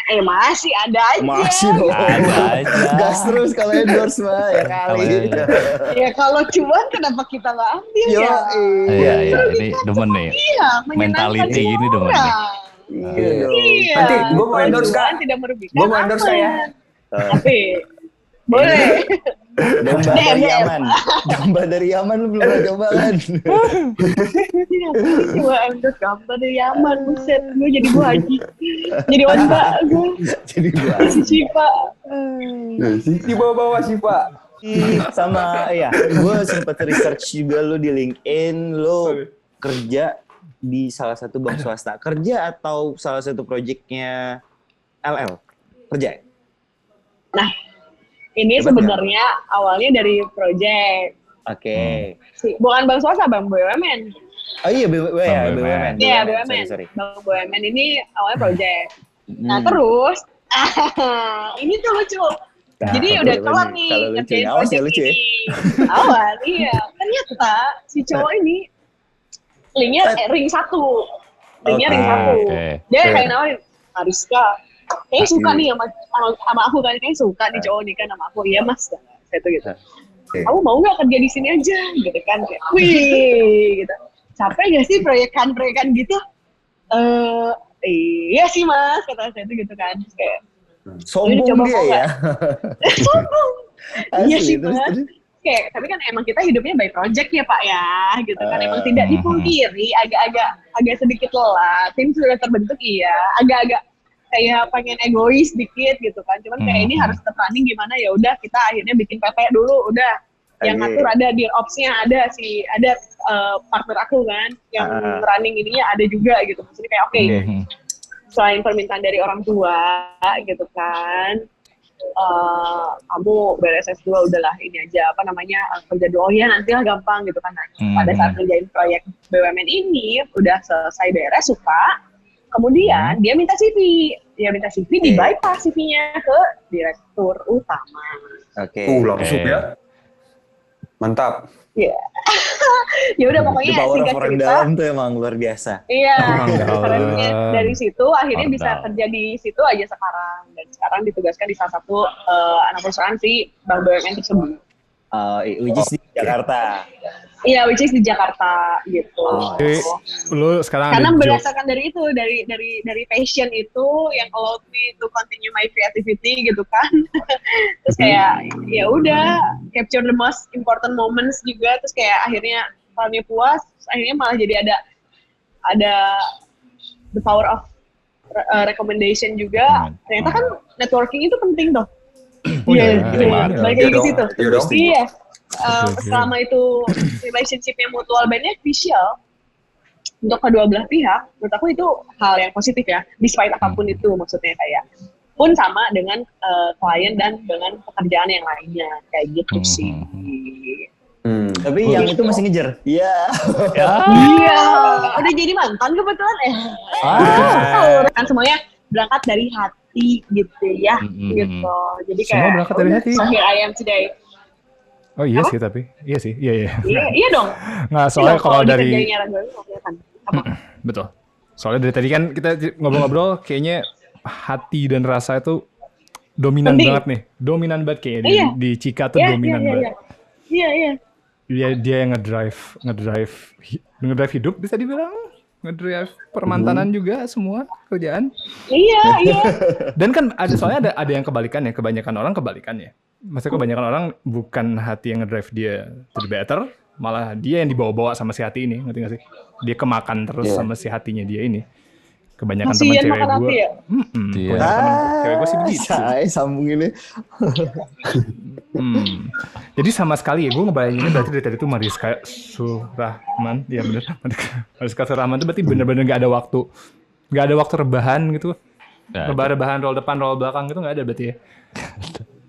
Eh masih ada aja. Masih dong. Ada aja. Gas terus kalau endorse mah ya kali. Kalau- Ya kalau cuan kenapa kita nggak ambil Yo, ya? Iya, iya, ini demen nih. Iya, menyenangkan Mentality gini demen nih. Iya dong. Iya. Nanti gua mau endorse, Kak. Tidak merugikan. Gua mau endorse, ya. Eh, Tapi boleh. Domba dari. Yaman. Domba dari Yaman lu belum pernah coba kan? Endorse gambar dari Yaman, buset. Gue jadi gua haji. Jadi onta gue. Jadi gua Si Cipa. Di bawah-bawah sih pak. sama ya, gue sempet research juga lu di LinkedIn, lu kerja di salah satu bank swasta. Kerja atau salah satu proyeknya LL? Kerja ya? Nah, ini Hebat sebenarnya awalnya dari project. Oke. Si, bukan bank swasta, bank BUMN. Oh iya, BUMN ya, BUMN. Iya, BUMN. sorry. Bank BUMN ini awalnya project. Nah, Hmm. terus ini tuh lucu. Nah, Jadi udah kelar nih ngerjain awas ya project lucu ya. Awas, iya. Ternyata si cowok ini linknya eh, ring satu. Linknya ring Oke. satu. Oke. Dia kayak nawarin, Ariska, kayaknya suka nih sama, sama, sama aku kan. Kayaknya suka nih cowok nih kan sama aku. Iya mas. Saya tuh gitu. Oke. Kamu mau nggak kerja di sini aja? Gitu kan. Kayak, wih gitu. Capek gak sih proyekan-proyekan gitu? Eh, iya sih mas, kata saya tuh gitu kan. Kayak, Sombong coba dia ya. sombong. Iya sih, Mas. terus. Kayak, tapi kan emang kita hidupnya by project ya Pak ya, gitu kan. Emang tidak mhm. dipungkiri, agak-agak agak sedikit lelah. Tim sudah terbentuk iya, agak-agak kayak pengen egois dikit gitu kan. Cuman kayak ini Mhm. harus tetap running gimana ya udah kita akhirnya bikin PP dulu, udah yang Oke. ngatur ada di ops-nya ada si ada eh, partner aku kan yang Ah. running ininya ada juga gitu. Maksudnya kayak oke, Mhm. selain permintaan dari orang tua gitu kan eh kamu beres S2 udahlah ini aja apa namanya eh, kerja dulu oh ya nanti lah gampang gitu kan nah, Hmm. pada saat ngerjain proyek BUMN ini udah selesai beres suka kemudian dia minta CV dia minta CV di bypass CV-nya ke direktur utama Oke. Uh langsung Oke. ya. Mantap. ya ya udah The pokoknya power of singkat orang cerita dalam tuh emang luar biasa. Iya, dalam. dari situ akhirnya Orang bisa kerja di situ aja sekarang dan sekarang ditugaskan di salah satu eh, anak perusahaan si bank BUMN tersebut. Uh, which is di Jakarta. Iya, which is di Jakarta gitu. Oh, Jadi lu sekarang Karena berdasarkan dari itu, dari dari dari passion itu yang allowed me to continue my creativity gitu kan. terus kayak ya udah capture the most important moments juga. Terus kayak akhirnya kami puas, akhirnya malah jadi ada ada the power of uh, recommendation juga. Hmm. Ternyata kan networking itu penting tuh. Oh, Iya, iya. Balik lagi ke situ. iya selama itu relationshipnya mutual beneficial untuk kedua belah pihak, menurut aku itu hal yang positif ya, despite apa pun itu maksudnya kayak pun sama dengan uh, klien dan dengan pekerjaan yang lainnya kayak gitu Hmm, sih. Hmm. Tapi yang itu masih ngejar. Iya. Ya. Iya, udah jadi mantan kebetulan eh. Ah. Kan semuanya berangkat dari hati gitu ya, Mm-mm. gitu. Jadi kayak Semua berangkat dari udah, hati. So here I am today. Oh iya Apa? sih tapi. Iya sih. Iya iya. Iya, iya dong. Nggak Iya soalnya dong, kalau dari. Apa? betul. Soalnya dari tadi kan kita ngobrol-ngobrol kayaknya hati dan rasa itu dominan Penting. banget nih. Dominan banget kayaknya di, Iya. di Cika tuh Iya, iya, dominan iya, banget. iya. Iya, iya. Dia dia yang ngedrive ngedrive ngedrive hidup bisa dibilang ngedrive permantanan juga semua kerjaan. Iya, iya. Dan kan ada soalnya ada ada yang kebalikannya, kebanyakan orang kebalikannya. maksudnya kebanyakan orang bukan hati yang ngedrive dia to the better, malah dia yang dibawa-bawa sama si hati ini, ngerti gak sih? Dia kemakan terus Iya. sama si hatinya dia ini. Kebanyakan teman cewek gue, ya? Iya. cewek gue sih begitu. Say, sambung ini. Hmm. Jadi sama sekali ya, gue ngebayanginnya berarti dari tadi tuh Mariska Surahman, ya bener. Mariska Surahman tuh berarti bener-bener gak ada waktu, gak ada waktu rebahan gitu. Nggak ada. Rebahan-rebahan roll depan, roll belakang gitu gak ada berarti ya.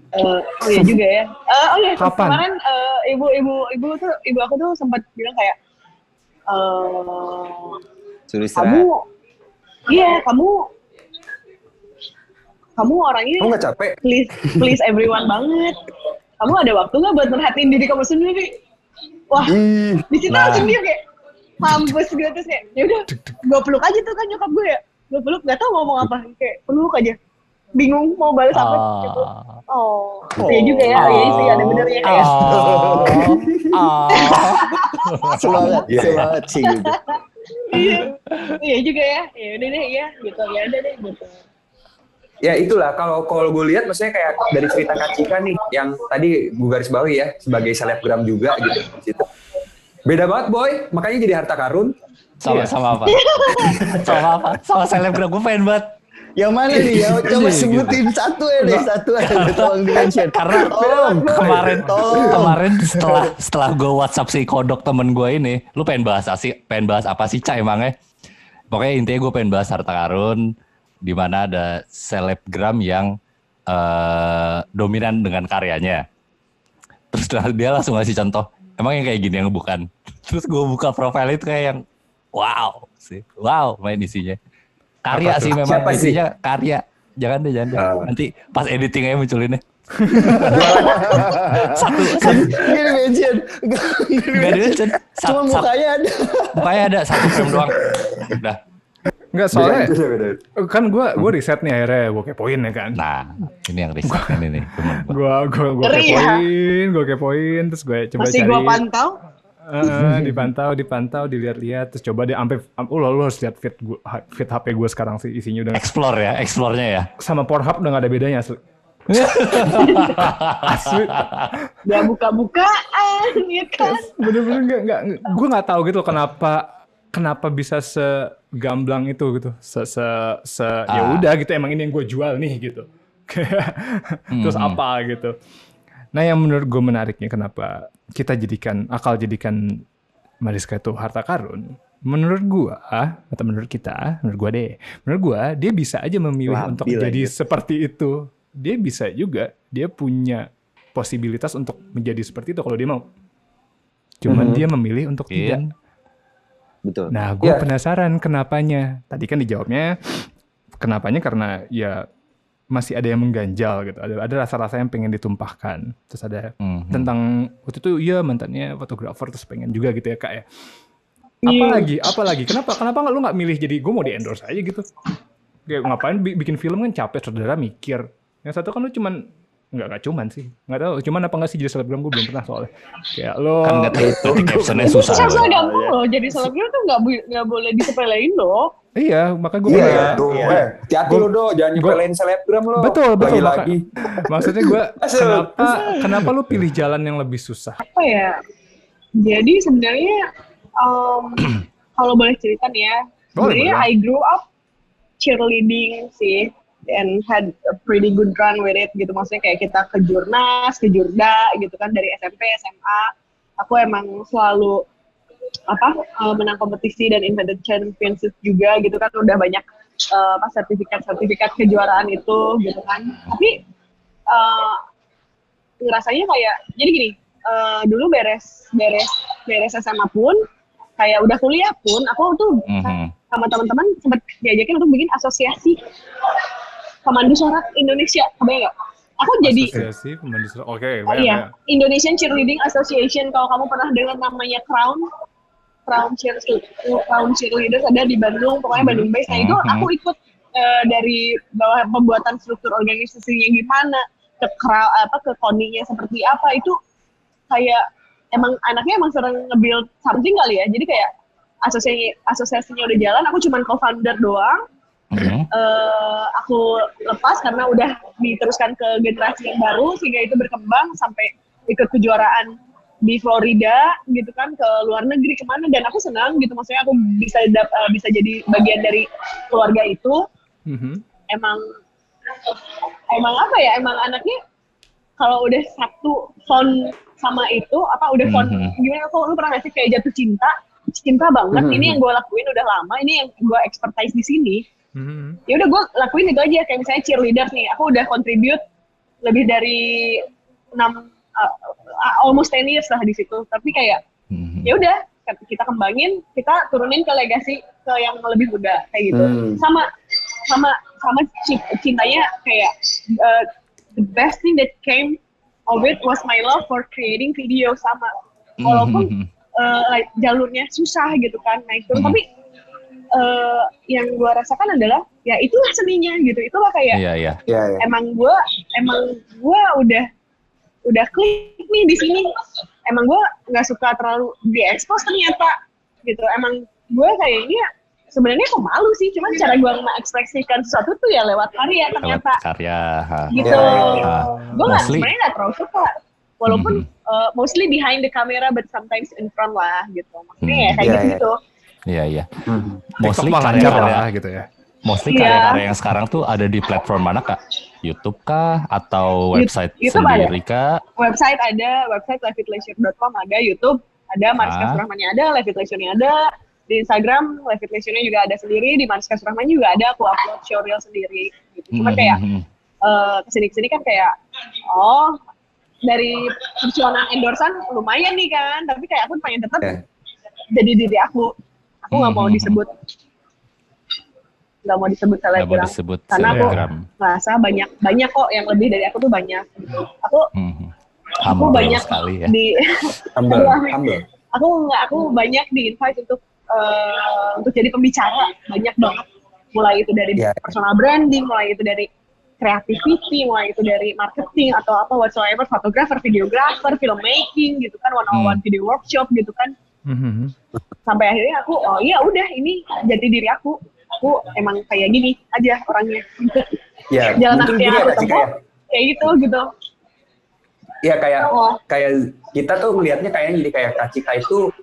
Eh, oh iya juga ya. Eh, oh iya, Kapan? kemarin eh, ibu-ibu ibu tuh ibu aku tuh sempat bilang kayak eh Suruh istirahat. kamu iya kamu kamu orangnya Kamu nggak capek? please please everyone banget. Kamu ada waktu nggak buat merhatiin diri kamu sendiri? Wah, Ih, di situ Nah. langsung dia kayak mampus gitu terus kayak ya udah gue peluk aja tuh kan nyokap gue ya gue peluk nggak tahu mau ngomong apa kayak peluk aja bingung mau balas apa gitu Ah. oh iya juga ya oh, iya sih ada benernya kayak Oh. Oh. Semangat, Iya. semangat sih gitu. Iya iya juga ya ya udah deh iya gitu ya udah deh gitu ya itulah kalau kalau gue lihat maksudnya kayak dari cerita Kak Cika nih yang tadi gue garis bawahi ya sebagai selebgram juga gitu situ. Beda banget boy, makanya jadi harta karun. Sama Iya. sama apa? sama apa? Sama selebgram gue pengen banget. Yang mana nih? Ya, coba Iya, sebutin satu ya deh, satu aja tolong di mention. Karena tolong, kemarin tolong. kemarin setelah setelah gue WhatsApp si kodok temen gue ini, lu pengen bahas sih, pengen bahas apa sih cah emangnya? Pokoknya intinya gue pengen bahas harta karun, di mana ada selebgram yang eh, dominan dengan karyanya. Terus dia langsung ngasih contoh, emang yang kayak gini yang bukan. Terus gue buka profil itu kayak yang wow sih, wow main isinya. Karya Apa sih memang Siapa sih? karya. Jangan deh, jangan deh. Ah. Nanti pas editing aja munculinnya. satu, satu Gini mention. Gak di Nggak di mention. Cuma mukanya ada. Mukanya ada satu frame doang. Udah. Enggak soalnya Beda, beda, beda. kan gue gue riset nih akhirnya gue kepoin ya kan. Nah, ini yang riset ini nih. Gue gue gue kepoin, gue kepoin, terus gue coba masih cari. gue pantau Eh, dipantau, dipantau, dilihat-lihat, terus coba deh sampai, oh lo harus lihat feed gua, feed HP gue sekarang sih isinya udah Explore ya, explore-nya ya. sama Pornhub udah gak ada bedanya asli. asli, gak buka-bukaan ya kan bener-bener nggak nggak, gue nggak tahu gitu kenapa kenapa bisa segamblang itu gitu, se se, se ya Ah. udah gitu emang ini yang gue jual nih gitu. terus Hmm. apa gitu. Nah yang menurut gue menariknya kenapa kita jadikan akal jadikan Mariska itu harta karun. Menurut gua atau menurut kita, menurut gua deh, menurut gua dia bisa aja memilih Labil untuk jadi seperti itu. Dia bisa juga, dia punya posibilitas untuk menjadi seperti itu kalau dia mau. Cuman Mhm. dia memilih untuk Iya. tidak. Betul. Nah, gue Iya. penasaran kenapanya. Tadi kan dijawabnya kenapanya karena ya masih ada yang mengganjal gitu. Ada ada rasa-rasa yang pengen ditumpahkan. Terus ada Mhm. tentang waktu itu iya mantannya fotografer terus pengen juga gitu ya kak ya. Apalagi, apalagi kenapa kenapa nggak lu nggak milih jadi gue mau di endorse aja gitu. Kayak ngapain bi- bikin film kan capek saudara mikir. Yang satu kan lu cuman nggak nggak cuman sih nggak tahu cuman apa nggak sih jadi selebgram gue belum pernah soalnya kayak lo Kan nggak tahu nanti captionnya susah. susah loh jadi selebgram tuh nggak bu- nggak boleh disepelein loh iya makanya gue Iya, pernah ya, tuh. Iya. Eh, hati-hati lo, Do. Jangan gua- nyepelein selebgram lo. Betul, betul. Lagi-lagi. Maksudnya gue kenapa kenapa lu pilih jalan yang lebih susah? apa ya jadi sebenarnya um, kalau boleh cerita nih ya Boleh, sebenarnya. I grew up cheerleading sih and had a pretty good run with it gitu maksudnya kayak kita ke jurnas ke jurda gitu kan dari SMP SMA aku emang selalu apa uh, menang kompetisi dan invented championship juga gitu kan udah banyak uh, apa sertifikat-sertifikat kejuaraan itu gitu kan tapi uh, ngerasanya kayak jadi gini uh, dulu beres beres beres SMA pun kayak udah kuliah pun aku tuh Mhm. sama teman-teman sempat diajakin untuk bikin asosiasi pemandu sorak Indonesia kebayang nggak? Aku jadi Asosiasi pemandu suara. Oke, Oh banyak, iya. Indonesian Cheerleading Association. Kalau kamu pernah dengar namanya Crown, Crown Cheer, Crown Cheerleaders ada di Bandung, pokoknya Bandung Base. Nah itu aku ikut eh, dari bawah pembuatan struktur organisasinya gimana, ke crown, apa ke koninya seperti apa itu kayak emang anaknya emang sering nge-build something kali ya. Jadi kayak asosiasi asosiasinya udah jalan, aku cuman co-founder doang. Mhm. eh, aku lepas karena udah diteruskan ke generasi yang baru sehingga itu berkembang sampai ikut kejuaraan di Florida gitu kan ke luar negeri ke mana dan aku senang gitu maksudnya aku bisa dap- eh, bisa jadi bagian dari keluarga itu Mhm. emang emang apa ya emang anaknya kalau udah satu font sama itu apa udah font Mhm. gimana kok lu pernah nggak sih kayak jatuh cinta cinta banget Mhm. ini yang gue lakuin udah lama ini yang gue expertise di sini Mhm. ya udah gue lakuin itu aja kayak misalnya cheerleader nih aku udah contribute lebih dari enam uh, uh, almost 10 years lah di situ tapi kayak Mhm. ya udah kita kembangin kita turunin ke legasi ke yang lebih muda kayak gitu Hmm. sama sama sama ci- cintanya kayak uh, the best thing that came of it was my love for creating video sama walaupun Mhm. uh, like, jalurnya susah gitu kan naik turun Mhm. tapi uh, yang gue rasakan adalah ya itulah seninya gitu itulah kayak Iya, iya. Iya, iya. emang gue emang gue udah udah klik nih di sini emang gue nggak suka terlalu diekspos ternyata gitu emang gue kayaknya sebenarnya pemalu sih cuman cara gue mengekspresikan sesuatu tuh ya lewat karya Lewat ternyata karya. ha. gitu Ya, ya, ya. gue nggak Mostly- sebenarnya nggak terlalu suka walaupun Mhm. uh, mostly behind the camera but sometimes in front lah gitu maksudnya ya Hmm. kayak Iya, gitu iya. gitu Iya, iya. Mhm. Mostly TikTok mah lancar karya-karya lah gitu ya. Mostly Iya. karya-karya yang sekarang tuh ada di platform mana kak? YouTube kah? Atau website YouTube ada. sendiri kak? website ada website levitleisure.com ada YouTube ada Mariska Ah. Surahmannya ada Levit Leisure-nya ada di Instagram Levit Leisure-nya juga ada sendiri di Mariska Surahman juga ada aku upload showreel sendiri gitu. cuman Mhm. kayak eh, ke sini-kesini kan kayak oh dari perjuangan endorsan lumayan nih kan tapi kayak aku pengen tetap Iya. jadi diri aku aku nggak mau Mhm. disebut nggak mau disebut Nggak mau selebgram disebut Karena aku- selebgram. ngerasa banyak banyak kok yang lebih dari aku tuh banyak gitu. aku Mhm. aku Humble banyak sekali ya. di Humble, Iya. humble. aku nggak aku banyak di invite untuk eh, untuk jadi pembicara banyak banget mulai itu dari Iya. personal branding mulai itu dari creativity mulai itu dari marketing atau apa whatsoever fotografer videographer filmmaking gitu kan one on one Hmm. video workshop gitu kan Mhm. sampai akhirnya aku oh iya udah ini jadi diri aku aku emang kayak gini aja orangnya Ya, jalan mungkin aku yang ya aku tempuh ya. kayak gitu gitu Iya kayak Oh. kayak kita tuh melihatnya kayaknya jadi kayak Kak Cika itu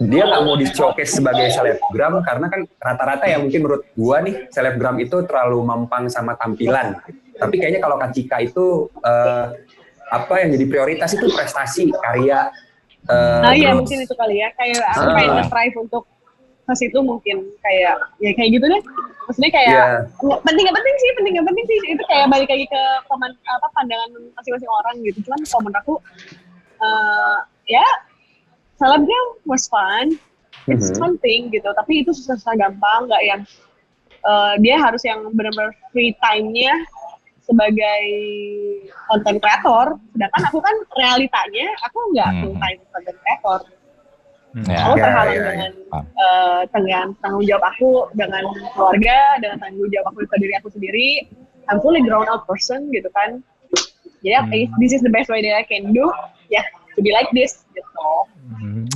dia nggak mau di showcase sebagai selebgram karena kan rata-rata ya mungkin menurut gua nih selebgram itu terlalu mampang sama tampilan. Tapi kayaknya kalau Kak Cika itu eh, apa yang jadi prioritas itu prestasi, karya. eh, Nah iya mungkin itu kali ya kayak aku Ah. pengen nge-strive untuk ke situ mungkin kayak ya kayak gitu deh. Maksudnya kayak nggak- penting nggak penting sih penting nggak penting sih. Itu kayak balik lagi ke peman, apa pandangan masing-masing orang gitu. Cuman kalau menurut aku eh, ya selebgram was fun. It's Mhm. fun thing gitu. Tapi itu susah-susah gampang nggak yang eh, dia harus yang benar-benar free time-nya sebagai konten kreator sedangkan aku kan realitanya aku nggak Mhm. full time konten kreator Ya. aku Ya, terhalang ya, ya. dengan Paham. eh, dengan tanggung jawab aku dengan keluarga dengan tanggung jawab aku ke diri aku sendiri I'm fully grown out person gitu kan jadi Hmm. if this is the best way that I can do ya to be like this gitu.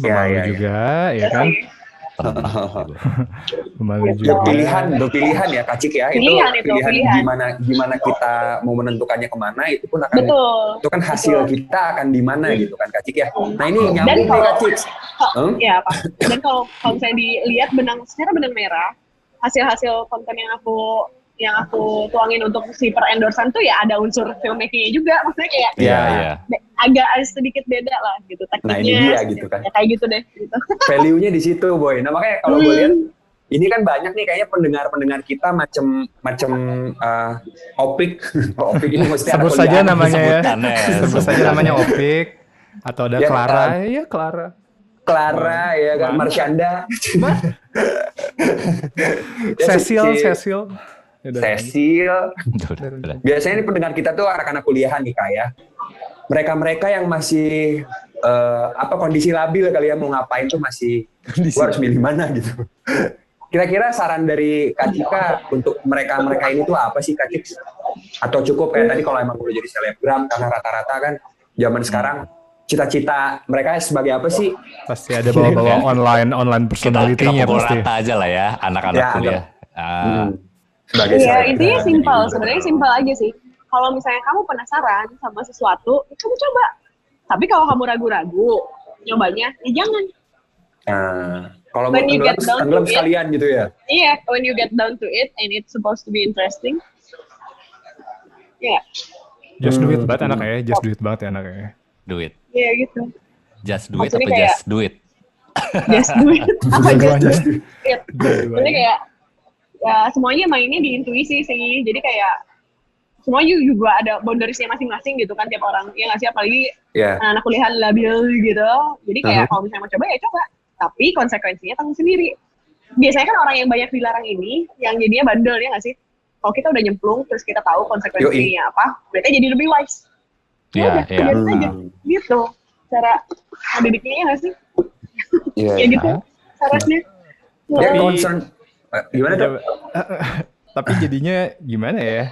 Ya, Pemalu ya, ya. juga, ya kan? Pemalu Gitu. juga. pilihan, do pilihan ya Kak Cik ya. Pilihan itu, pilihan. gimana gimana kita mau menentukannya ke mana itu pun akan betul itu kan hasil kita akan di mana gitu kan Kak Cik ya. Nah ini Dan nyambung nih kalau- Kak Cik. Hmm? ya pak dan kalau kalau misalnya dilihat benang secara benang merah hasil-hasil konten yang aku yang aku tuangin untuk si per endorsan tuh ya ada unsur filmmakingnya juga maksudnya kayak Iya, Ya. iya. Agak sedikit beda lah gitu tekniknya Nah, ini dia gitu kan. ya, kayak gitu deh gitu. Value-nya di situ boy. Nah makanya kalau gue Hmm. lihat ini kan banyak nih kayaknya pendengar-pendengar kita macem macem uh, opik opik ini mesti ada Sebut saja namanya ya. Sebutannya, Sebut saja namanya Opik. Atau ada Ya, Clara. kan. Ya Clara. Clara ya kan Mana? Marsyanda Ya, Cecil, Cecil. Ya. Cecil udah. biasanya ini pendengar kita tuh anak-anak kuliahan nih kak ya mereka-mereka yang masih eh, apa kondisi labil kali ya mau ngapain tuh masih gua harus milih mana gitu kira-kira saran dari Kak Cika untuk mereka-mereka ini tuh apa sih Kak Cik? atau cukup kayak tadi kalau emang udah jadi selebgram karena rata-rata kan zaman sekarang cita-cita mereka sebagai apa sih Pasti ada bawa-bawa online online Kita, kita personality-nya pukul pasti. rata aja lah ya, anak-anak Ya, kuliah. Ah, Hmm. sebagai Iya, intinya simpel. Sebenarnya simpel aja sih. Kalau misalnya kamu penasaran sama sesuatu, ya kamu coba. Tapi kalau kamu ragu-ragu, nyobanya, ya jangan. Nah, kalau mau When you get down to it. sekalian gitu ya. Iya, when you get down to it and it's supposed to be interesting, ya, Just do it Hmm. banget anaknya ya, just do it banget ya anaknya. Do it. ya gitu. Just do it Maksudnya apa kayak- just do it? Just do it. Apa just do it? Jadi kayak ya semuanya mainnya di intuisi sih. Jadi kayak semua ju- juga ada boundariesnya masing-masing gitu kan tiap orang. Ya nggak sih apalagi Ya. anak kuliah labil gitu. Jadi kayak Uh-huh. kalau misalnya mau coba ya coba. Tapi konsekuensinya tanggung sendiri. Biasanya kan orang yang banyak dilarang ini yang jadinya bandel ya nggak sih? Kalau kita udah nyemplung terus kita tahu konsekuensinya apa, berarti jadi lebih wise. Ya Iya, udah, iya. aja. Hmm. Gitu. Cara ngedidiknya ya nggak sih? Iya. Ya gitu. Caranya. Dia Nah, concern. Eh, Gimana dok? Tapi jadinya gimana ya?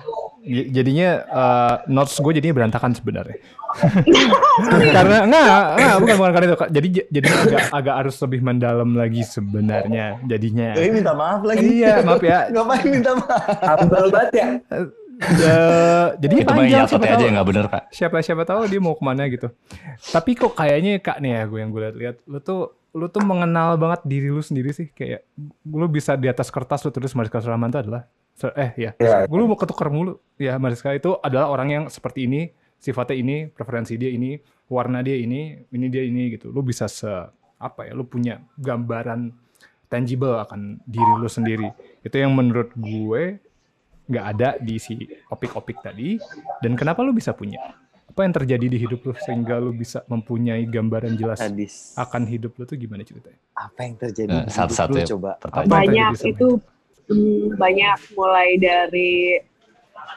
Jadinya eh, notes gue jadinya berantakan sebenarnya. karena enggak, enggak bukan bukan karena itu. Jadi j- jadinya agak agak harus lebih mendalam lagi sebenarnya jadinya. Eh, minta maaf lagi. Iya, maaf ya. Ngapain minta maaf? Humble banget ya. Eh, jadi Itu panjang yang siapa aja tahu. yang nggak bener kak. siapa siapa tahu dia mau ke mana gitu. Tapi kok kayaknya kak nih ya gue yang gue lihat-lihat, lu tuh lu tuh mengenal banget diri lu sendiri sih kayak lu bisa di atas kertas lu tulis Mariska Sulaman itu adalah eh ya Ya. gue lu mau ketukar mulu. Ya Mariska itu adalah orang yang seperti ini sifatnya ini preferensi dia ini warna dia ini ini dia ini gitu. Lu bisa se apa ya lu punya gambaran tangible akan diri lu sendiri. Itu yang menurut gue nggak ada di si opik-opik tadi. Dan kenapa lu bisa punya? Apa yang terjadi di hidup lu sehingga lu bisa mempunyai gambaran jelas akan hidup lu tuh gimana ceritanya? Apa yang terjadi di hidup satu-satu lu? ya, coba? pertanyaan. Apa yang banyak itu hmm, banyak mulai dari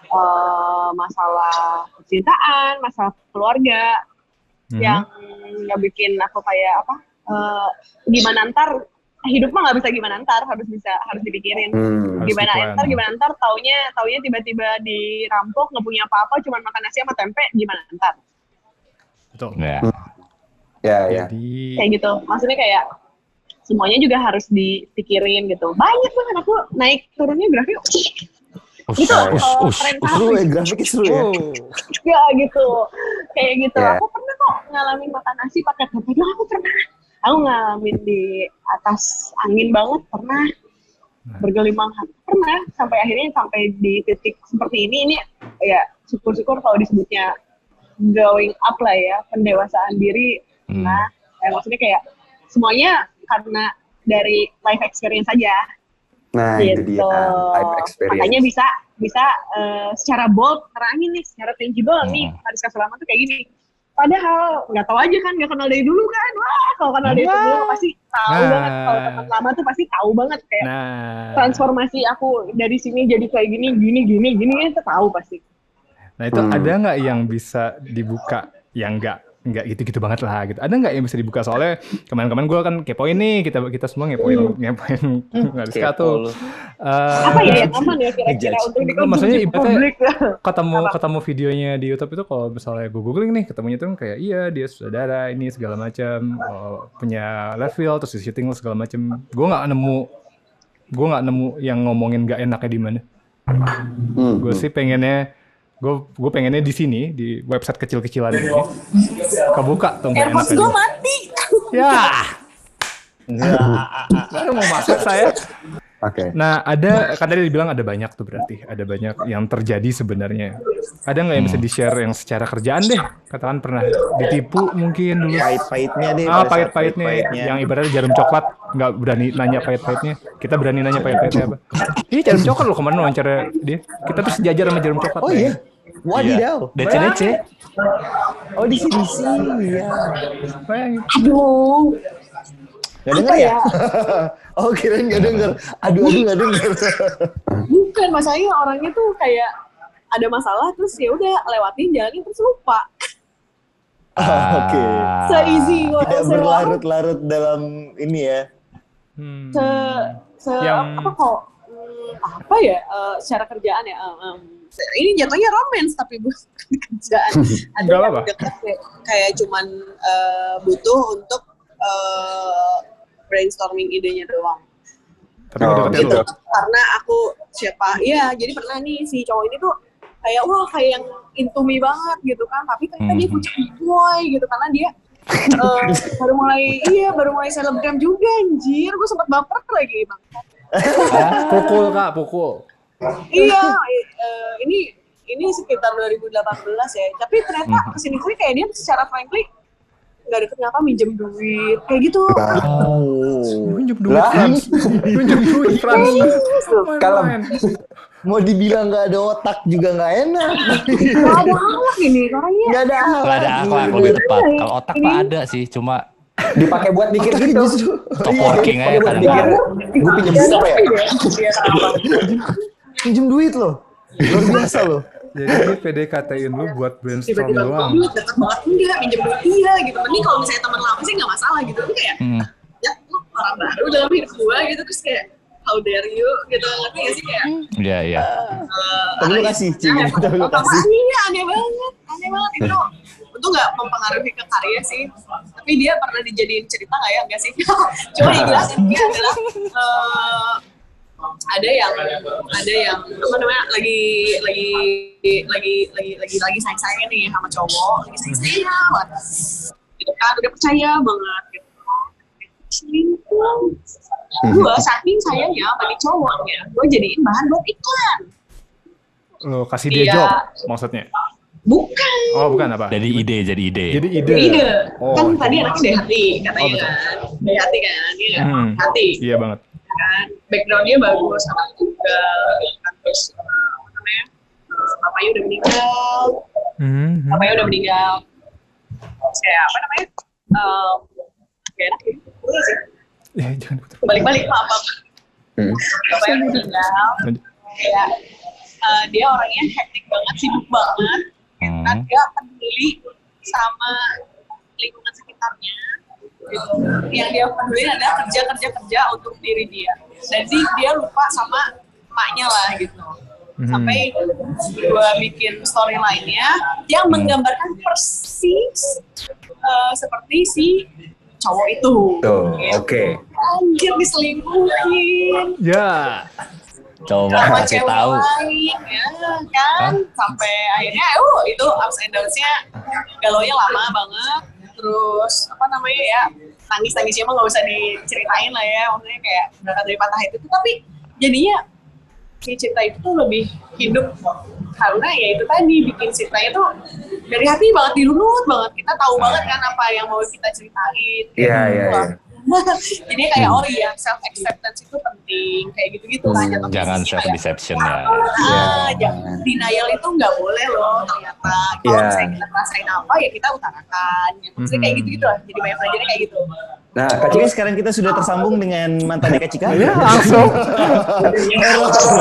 eh, masalah percintaan, masalah keluarga Mhm. yang nggak bikin aku kayak apa eh, gimana ntar hidup mah nggak bisa gimana ntar harus bisa harus dipikirin Hmm. Harus gimana diplan. ntar gimana ntar taunya taunya tiba-tiba dirampok nggak punya apa-apa cuma makan nasi sama tempe gimana ntar betul Ya. Ya ya. jadi kayak gitu maksudnya kayak semuanya juga harus dipikirin gitu. Banyak banget aku naik turunnya grafik Us, Gitu, us, tren us. Seru ya, grafiknya seru ya. ya gitu. Kayak gitu. Ya. aku pernah kok ngalamin makan nasi pakai tempe doang aku pernah. Aku ngalamin di atas angin banget pernah. Bergelimang pernah sampai akhirnya sampai di titik seperti ini. Ini ya syukur-syukur kalau disebutnya growing up lah ya pendewasaan diri. Hmm. nah eh, maksudnya kayak semuanya karena dari life experience saja Nah itu gitu. dia life experience. Makanya bisa bisa eh, secara bold terangin nih, secara tangible nih Hmm. Mariska Sulama tuh kayak gini. Padahal nggak tahu aja kan, nggak kenal dari dulu kan. Wah, kalau kenal dari dulu pasti tahu Nah. banget. Kalau teman lama tuh pasti tahu banget kayak nah transformasi aku dari sini jadi kayak gini, gini, gini, gini itu tahu pasti. nah itu Hmm. ada nggak yang bisa dibuka yang nggak nggak gitu-gitu banget lah gitu ada nggak yang bisa dibuka soalnya kemarin-kemarin gue kan kepoin nih kita kita semua ngepoin ngepoin Mariska Kepo tuh. Eh, Apa ya yang aman ya kira-kira untuk Enggak, maksudnya dikonsumsi ibaratnya- publik? ketemu Apa? ketemu videonya di YouTube itu kalau misalnya gue googling nih ketemunya tuh kayak iya dia saudara ini segala macam oh, punya level terus di syuting lah segala macam gue nggak nemu gue nggak nemu yang ngomongin gak enaknya di mana Hmm. gue sih pengennya gue gue pengennya di sini di website kecil-kecilan ini kebuka tuh Airpods gue di- mati. ya baru mau masuk saya Oke. Nah, ada kan tadi dibilang ada banyak tuh berarti, ada banyak yang terjadi sebenarnya. Ada nggak yang bisa di-share yang secara kerjaan deh? Katakan pernah ditipu mungkin dulu. Pahit-pahitnya deh. Ah, pahit-pahitnya pahit-pahitnya. yang ibaratnya jarum coklat nggak berani nanya pahit-pahitnya. Kita berani nanya pahit-pahitnya apa? Ih, jarum coklat loh kemarin wawancara dia. Kita tuh sejajar sama jarum coklat. Oh ya. Iya. Wadidaw. DC DC. Oh di sini sih. Iya. Aduh, Gak denger ya? ya? oh kirain gak denger. Aduh aduh gak denger. bukan masalahnya orangnya tuh kayak ada masalah terus ya udah lewatin jalanin terus lupa. Oke. Ah. Se-easy kok. Tidak se- berlarut-larut dalam ini ya. Hmm. se se Yang- apa kok hmm, apa ya eh, secara kerjaan ya se- ini jatuhnya romance tapi bukan kerjaan ada yang apa-apa. deket kayak, kayak cuman eh, butuh untuk eh, brainstorming idenya doang Tapi Oh, gitu lo. karena aku siapa iya jadi pernah nih si cowok ini tuh kayak wah kayak yang into me banget gitu kan tapi ternyata dia Mhm. kucing boy gitu karena dia eh, baru mulai iya baru mulai selebgram juga anjir gue sempat baper lagi bang Pukul kak, pukul. Iya eh, ini ini sekitar 2018 ya tapi ternyata ke sini sini kayak dia secara frankly nggak deket ngapa minjem duit kayak gitu Oh. Minjem duit. Frans. Minjem duit Frans. Main. Mau dibilang nggak ada otak juga nggak enak. Gak ada akhlak ini orangnya Nggak ada Nggak ada akhlak lebih tepat. Kalau otak mah ada sih, cuma Dipakai buat mikir gitu. Justru. top working aja Pakai buat mikir. kadang-kadang. Gue pinjam duit apa ya? Pinjem duit loh. Luar biasa loh. Jadi dia PDKT-in lu buat brainstorm tiba-tiba doang. gue deket banget enggak minjem duit dia gitu mending kalau misalnya teman lama sih nggak masalah gitu tapi kayak Hmm. ya lu orang baru dalam hidup gue gitu terus kayak how dare you gitu ngerti gak sih kayak Iya, iya. eh, Tapi lu kasih, Cing. aneh Tapi lu banget. kasih. Iya, aneh banget aneh banget itu itu nggak mempengaruhi ke karya sih tapi dia pernah dijadiin cerita nggak ya enggak sih cuma yang ada yang ada yang apa namanya lagi lagi lagi lagi lagi lagi sayang sayang nih sama cowok lagi sayang sayang banget gitu kan udah percaya banget gitu selingkuh gue saking sayangnya bagi cowoknya gue jadiin bahan buat iklan Lu kasih dia Iya. job maksudnya. bukan Oh, bukan apa? Jadi ide, jadi ide. Jadi ide. ide Oh, kan iya. tadi anaknya dari hati katanya Oh, betul. kan dari hati kan dia nggak Hmm. hati Iya banget. Kan? Backgroundnya bagus anak juga kan terus eh, apa namanya eh, bapaknya udah meninggal. Hmm. bapaknya udah meninggal. Kayak apa namanya eh kayak enak ya sih jangan putar. balik-balik maaf maaf. Hmm. bapaknya udah meninggal. Kayak eh, dia orangnya hektik banget sibuk banget. Hmm. kan dia peduli sama lingkungan sekitarnya gitu. yang dia peduli adalah kerja kerja kerja untuk diri dia jadi dia lupa sama emaknya lah gitu Mhm. sampai gue bikin story lainnya yang menggambarkan persis eh, seperti si cowok itu Tuh, Gitu. oke. anjir diselingkuhin Ya. Coba sama kasih cewek tahu. lain ya kan sampai akhirnya uh itu ups and downs-nya galaunya lama banget terus apa namanya ya tangis tangisnya mah nggak usah diceritain lah ya. Maksudnya kayak berangkat dari patah hati itu. Tapi jadinya si Citra itu tuh lebih hidup. Karena ya itu tadi bikin Citra itu dari hati banget dirunut banget. Kita tahu banget kan apa yang mau kita ceritain. Iya, iya, iya. jadi kayak oh iya self acceptance itu penting kayak gitu gitu lah jatuhnya Jangan self deception ya. Ah, jangan denial itu nggak boleh loh ternyata. Kalau Iya. misalnya kita ngerasain apa ya kita utarakan. Ya, maksudnya kayak gitu gitu lah. Jadi banyak belajarnya kayak gitu. Nah, Kak Cika, sekarang kita sudah tersambung dengan mantan Eka Cika. Ya, langsung.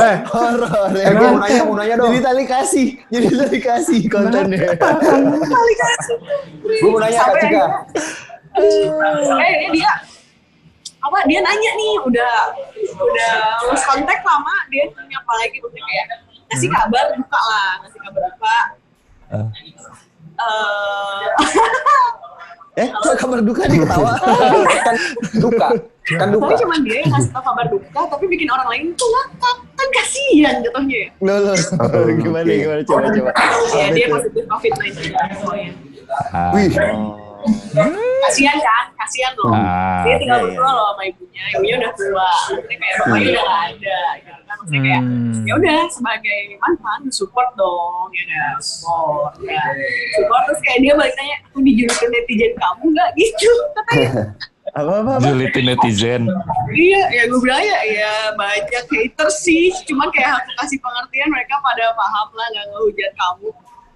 eh, Horor ya. Eh, gua mau nanya, mau nanya dong. Jadi tali kasih, jadi tali kasih kontennya. Kali kasih. gue mau nanya Kak Cika. Eh ini dia apa dia nanya nih udah udah lulus kontak lama dia nanya apa lagi maksudnya kayak ngasih kabar buka lah ngasih kabar buka Eh. eh Eh, kok kabar duka nih ketawa? kan duka, kan duka. tapi cuma dia yang ngasih tau kabar duka tapi bikin orang lain tuh ngakak kan kasihan jatuhnya ya Loh, loh. Gimana, gimana? Coba, coba. ya dia Apa positif covid 19 semuanya Ah. Wih, kasihan kan kasihan loh. Ah, dia tinggal iya, iya. berdua loh sama ibunya ibunya udah tua. Maksudnya kayak bapaknya udah gak ada gitu kan. Maksudnya kayak Hmm. ya udah sebagai mantan support dong ya kan. Support ya. Support terus kayak dia balik tanya aku dijulukin netizen kamu nggak? Gitu katanya. Apa, apa, apa? Julitin netizen. iya ya gue bilang ya ya banyak haters sih. Cuman kayak aku kasih pengertian mereka pada paham lah nggak ngehujat kamu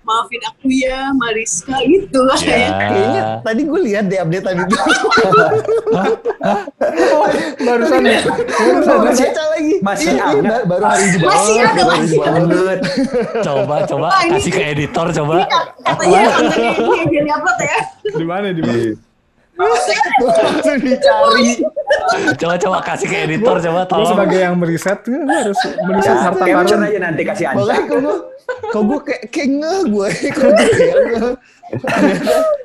maafin aku ya Mariska gitu lah Ya. kayak Kayaknya tadi gue lihat deh update tadi itu. barusan ya. Baru baca lagi. Masih Iya, ada. ba- baru hari ini Masih ada, masih ada. banget. Coba, coba kasih ke editor coba. Katanya kontennya ini jadi upload ya Di mana di mana? Langsung dicari. Coba, coba kasih ke editor coba Lo tolong. sebagai yang meriset, gue harus meriset ya, harta karun. aja nanti kasih. Makanya kok gue, kok gue kayak, kayak ngeh gue.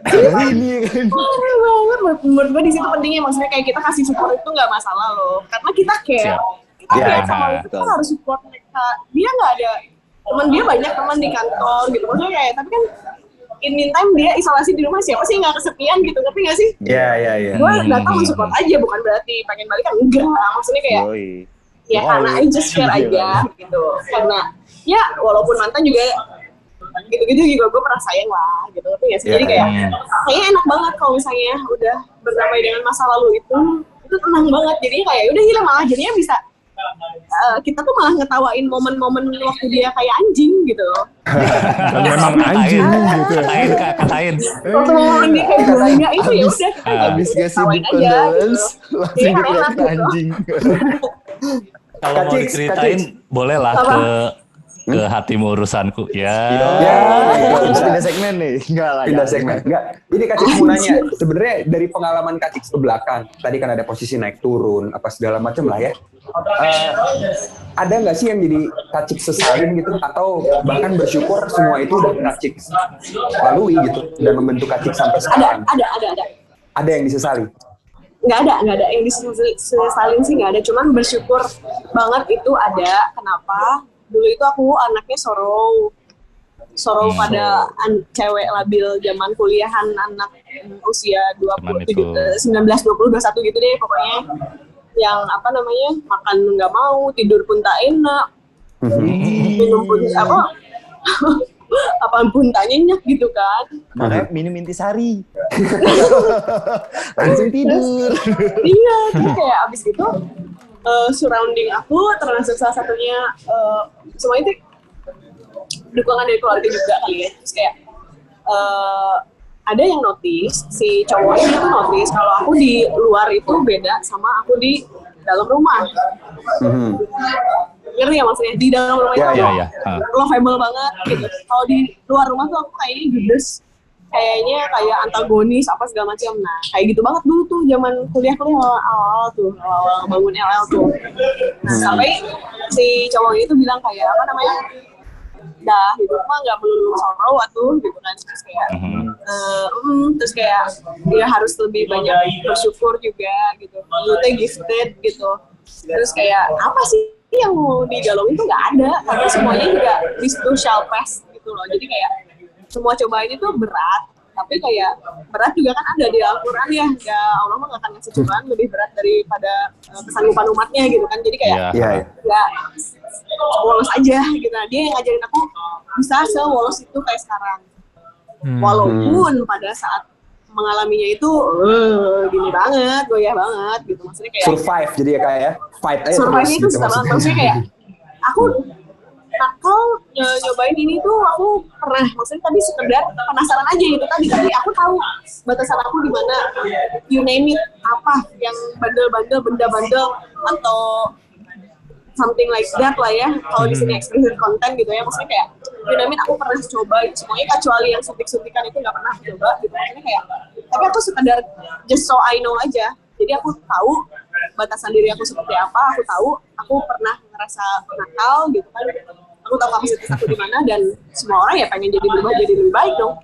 Kok gue ini kan. Banget menurut gue di situ pentingnya maksudnya kayak kita kasih support itu nggak masalah loh karena kita care tapi Iya, sama itu betul. kita harus support mereka dia nggak ada teman dia banyak teman di kantor gitu maksudnya kayak tapi kan in meantime dia isolasi di rumah siapa sih nggak kesepian gitu ngerti nggak sih Iya, iya, iya. gue Hmm. datang support aja bukan berarti pengen balik kan enggak maksudnya kayak Yoi. ya Wow. karena I just share Iya, aja gitu karena ya walaupun mantan juga gitu-gitu juga gue pernah sayang lah gitu tapi ya sih Iya, jadi kayak Hmm. kayaknya enak banget kalau misalnya udah berdamai dengan masa lalu itu itu tenang banget jadi kayak udah hilang malah jadinya bisa eh, kita tuh malah ngetawain momen-momen waktu dia kayak anjing gitu Dan memang anjing gitu. Katain kak, katain. waktu momen dia kayak gulanya itu ya udah kita Ah. Habis ngasih gitu condolence, langsung Iya, dikeratin gitu. anjing. Kalau mau diceritain, boleh lah Apa? Ke ke hatimu urusanku. Ya. Ya. Terus pindah segmen nih. Enggak lah. pindah segmen. Enggak. Ini Kak Cik mau nanya, sebenarnya dari pengalaman Kak Cik ke belakang, tadi kan ada posisi naik turun, apa segala macam lah ya. Eh, ada nggak sih yang jadi Kak Cik sesalin gitu, atau bahkan bersyukur semua itu udah Kak Cik lalui gitu, dan membentuk Kak Cik sampai ada sekarang. ada ada ada Ada yang disesali. nggak ada nggak ada yang disesalin sih nggak ada cuman bersyukur banget itu ada kenapa dulu itu aku anaknya sorrow sorrow Hmm. pada an- cewek labil zaman kuliahan anak usia Cuman 27 itu. eh, 19 20 21 gitu deh pokoknya yang apa namanya makan nggak mau tidur pun tak enak minum pun apa apa pun tak nyenyak gitu kan Makanya minum intisari. Langsung tidur. iya terus kayak abis gitu eh, surrounding aku termasuk salah satunya eh, semua itu dukungan dari keluarga juga kali ya terus kayak eh, ada yang notice si cowoknya tuh notice kalau aku di luar itu beda sama aku di dalam rumah Mhm. ngerti ya maksudnya di dalam rumah Ya, itu ya, aku ya. Ah. lovable banget gitu kalau di luar rumah tuh aku kayaknya judes kayaknya kayak antagonis apa segala macam. Nah kayak gitu banget dulu tuh zaman kuliah kuliah awal tuh awal bangun LL tuh. Nah, sampai si cowok itu bilang kayak apa namanya? Dah hidup mah nggak melulu sorrow atuh gitu kan. Terus kayak eh, mm, terus kayak dia harus lebih banyak bersyukur juga gitu. Lu teh gifted gitu. Terus kayak apa sih yang mau digalungin tuh nggak ada karena semuanya juga this too shall pass gitu loh. Jadi kayak semua cobaan itu berat tapi kayak berat juga kan ada di Al-Quran ya ya Allah mah akan ngasih cobaan lebih berat daripada eh, kesanggupan umatnya gitu kan jadi kayak Iya. Iya, iya. nggak wolos aja gitu nah, dia yang ngajarin aku bisa sewolos itu kayak sekarang Hmm. walaupun pada saat mengalaminya itu eh, gini banget goyah banget gitu maksudnya kayak Survive jadi ya Kak ya. Fight aja survive terus itu gitu susah banget maksudnya. maksudnya kayak aku ny- nyobain ini tuh aku pernah maksudnya tadi sekedar penasaran aja gitu tadi tapi aku tahu batasan aku di mana. You name it apa yang bandel-bandel benda-bandel atau something like that lah ya. Kalau di sini explicit content gitu ya maksudnya kayak you name it aku pernah coba semuanya kecuali yang suntik-suntikan itu nggak pernah aku coba gitu. Maksudnya kayak tapi aku sekedar just so I know aja. Jadi aku tahu batasan diri aku seperti apa aku tahu aku pernah ngerasa nakal gitu kan aku tahu kapasitas aku di mana dan semua orang ya pengen jadi berubah jadi lebih baik dong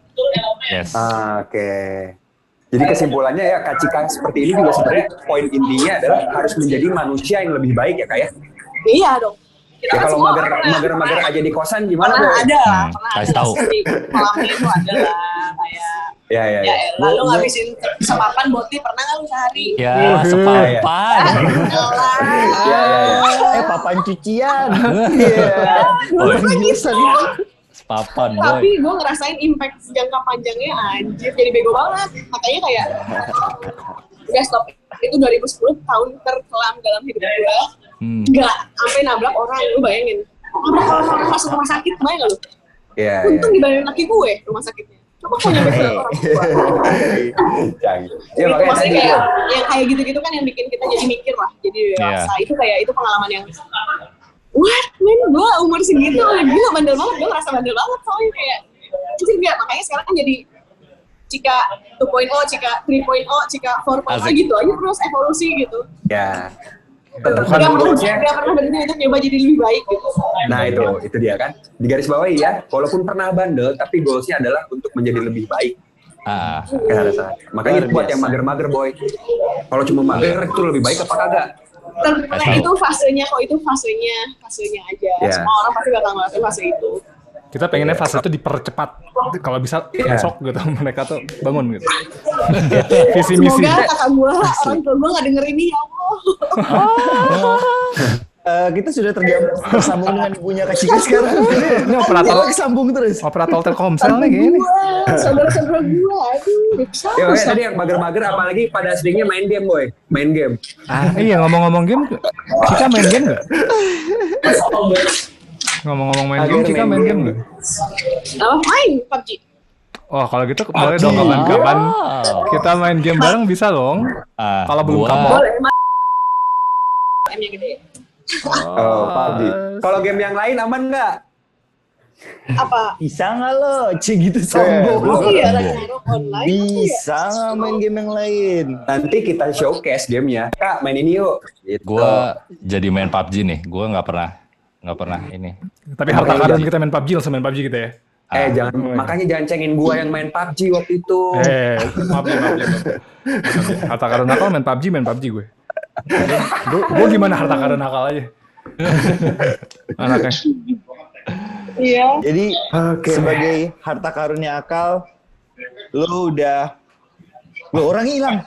Yes. Ah, Oke. Jadi kesimpulannya ya Kak Cika seperti ini juga sebenarnya poin intinya adalah harus menjadi manusia yang lebih baik ya Kak ya. iya dong kita Ya kan kalau mager mager mager aja di kosan gimana pernah ada lah Hmm, pernah kasih tahu. kolamnya itu ada lah kayak Ya ya ya ya. elah, lu ngabisin sepapan boti pernah nggak lu sehari Ya, Iya, sepapan. Elah. Ya ya ya. Eh papan cucian. Iya. Biasan. sepapan, tapi boy. gue ngerasain impact jangka panjangnya anjir jadi bego banget makanya kayak udah stop itu 2010 tahun terkelam dalam hidup gue Hmm. nggak sampai nabrak orang lu bayangin nabrak orang masuk rumah sakit bayang nggak lu Iya ya. untung dibayarin laki gue rumah sakitnya kok nyampe ke orang tua. Canggih. Ya itu makanya maksudnya tadi kayak yang kayak gitu-gitu kan yang bikin kita jadi mikir lah. Jadi Iya. dewasa itu kayak itu pengalaman yang what? Man gue umur segitu. Gila bandel banget. Gue ngerasa bandel banget soalnya kayak anjir enggak makanya sekarang kan jadi Cika 2.0, Cika 3.0, Cika 4.0 Asik. gitu aja terus evolusi gitu. Ya. Tetap gak kan pernah, berhenti untuk nyoba jadi lebih baik gitu Nah itu, itu dia kan. Di garis bawahi ya, walaupun pernah bandel, tapi goalsnya adalah untuk menjadi lebih baik. Ah, Ya, rasa. Makanya buat biasa. yang mager-mager boy. Kalau cuma mager itu lebih baik apa kagak? Karena itu fasenya kok itu fasenya, fasenya aja. Ya. Semua orang pasti bakal ngelakuin fase itu. Kita pengennya fase itu dipercepat. Kalau bisa Iya. besok gitu mereka tuh bangun gitu. Visi misi. Semoga kakak gua, orang tua gua gak denger ini ya Allah. Eh, kita sudah tersambung dengan ibunya Kak Cika sekarang. Ini operator sambung terus. operator Telkomsel nih. Gua, saudara-saudara gua, aduh. Ya, tadi yang mager-mager apalagi pada seringnya main game, boy. Main game. Ah, iya ngomong-ngomong game, Cika main game nggak? Ngomong-ngomong main game, Cika main game nggak? Apa main PUBG? Oh kalau gitu boleh dong kapan-kapan Wow. kita main game bareng bisa dong. Ah, Kalau belum Ma. M-nya gede. Oh, PUBG. Kalau game yang lain aman nggak? Apa? Bisa nggak lo? Cik gitu sombong. Oh iya, online. Bisa nggak main game yang lain? Nanti kita showcase gamenya. Kak, main ini yuk. Gitu. Gua jadi main PUBG nih. Gua nggak pernah nggak pernah ini. Tapi harta karun kita main PUBG langsung main PUBG kita ya. Eh, jangan makanya jangan cengin gua yang main PUBG waktu itu. Eh, maaf ya, maaf ya. maaf. Harta karun nakal main PUBG, main PUBG gue. Gue gue gimana harta karun nakal aja. Anaknya. Iya. Jadi Oke. sebagai harta karunia akal, lo udah lo orang hilang.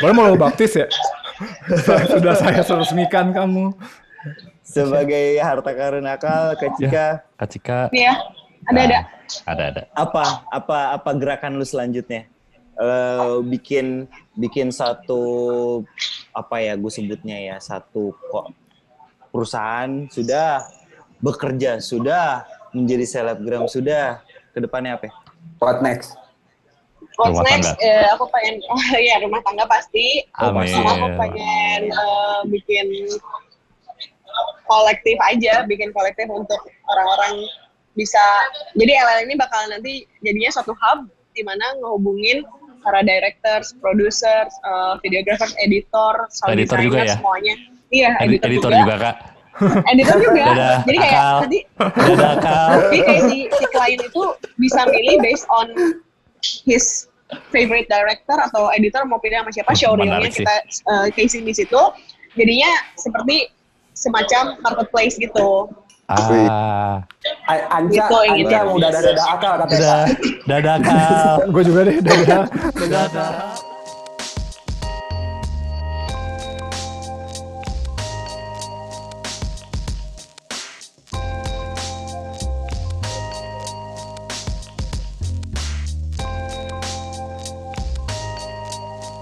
Baru mau lo baptis ya? Sudah saya resmikan kamu. Sebagai harta karunia akal, Kak Cika, Kak Cika. Nih ya, ada-ada. Ada ada. apa apa apa gerakan lu selanjutnya? Eh, bikin bikin satu apa ya gue sebutnya ya satu kok perusahaan sudah bekerja sudah menjadi selebgram sudah ke depannya apa? ya? What next? What's Rumah next? tangga. Eh, aku pengen, oh ya rumah tangga pasti. Amin. Sama aku pengen eh, bikin kolektif aja, bikin kolektif untuk orang-orang bisa. Jadi LL ini bakal nanti jadinya suatu hub di mana ngehubungin para directors, producers, eh, videographers, editor, sound Editor juga designer, ya? semuanya. Iya, Edi- editor, editor juga. juga kak. Editor juga. Dadah, Jadi kayak akal. nanti Dadah kak. jadi kayak si, si klien itu bisa milih based on his favorite director atau editor mau pilih sama siapa showreelnya kita uh, casing di situ jadinya seperti semacam marketplace gitu Ah, Anca, Gitu, yang Anca gitu. mau dadah-dadah akal katanya. kak. Gue juga deh, dadah. Dadah.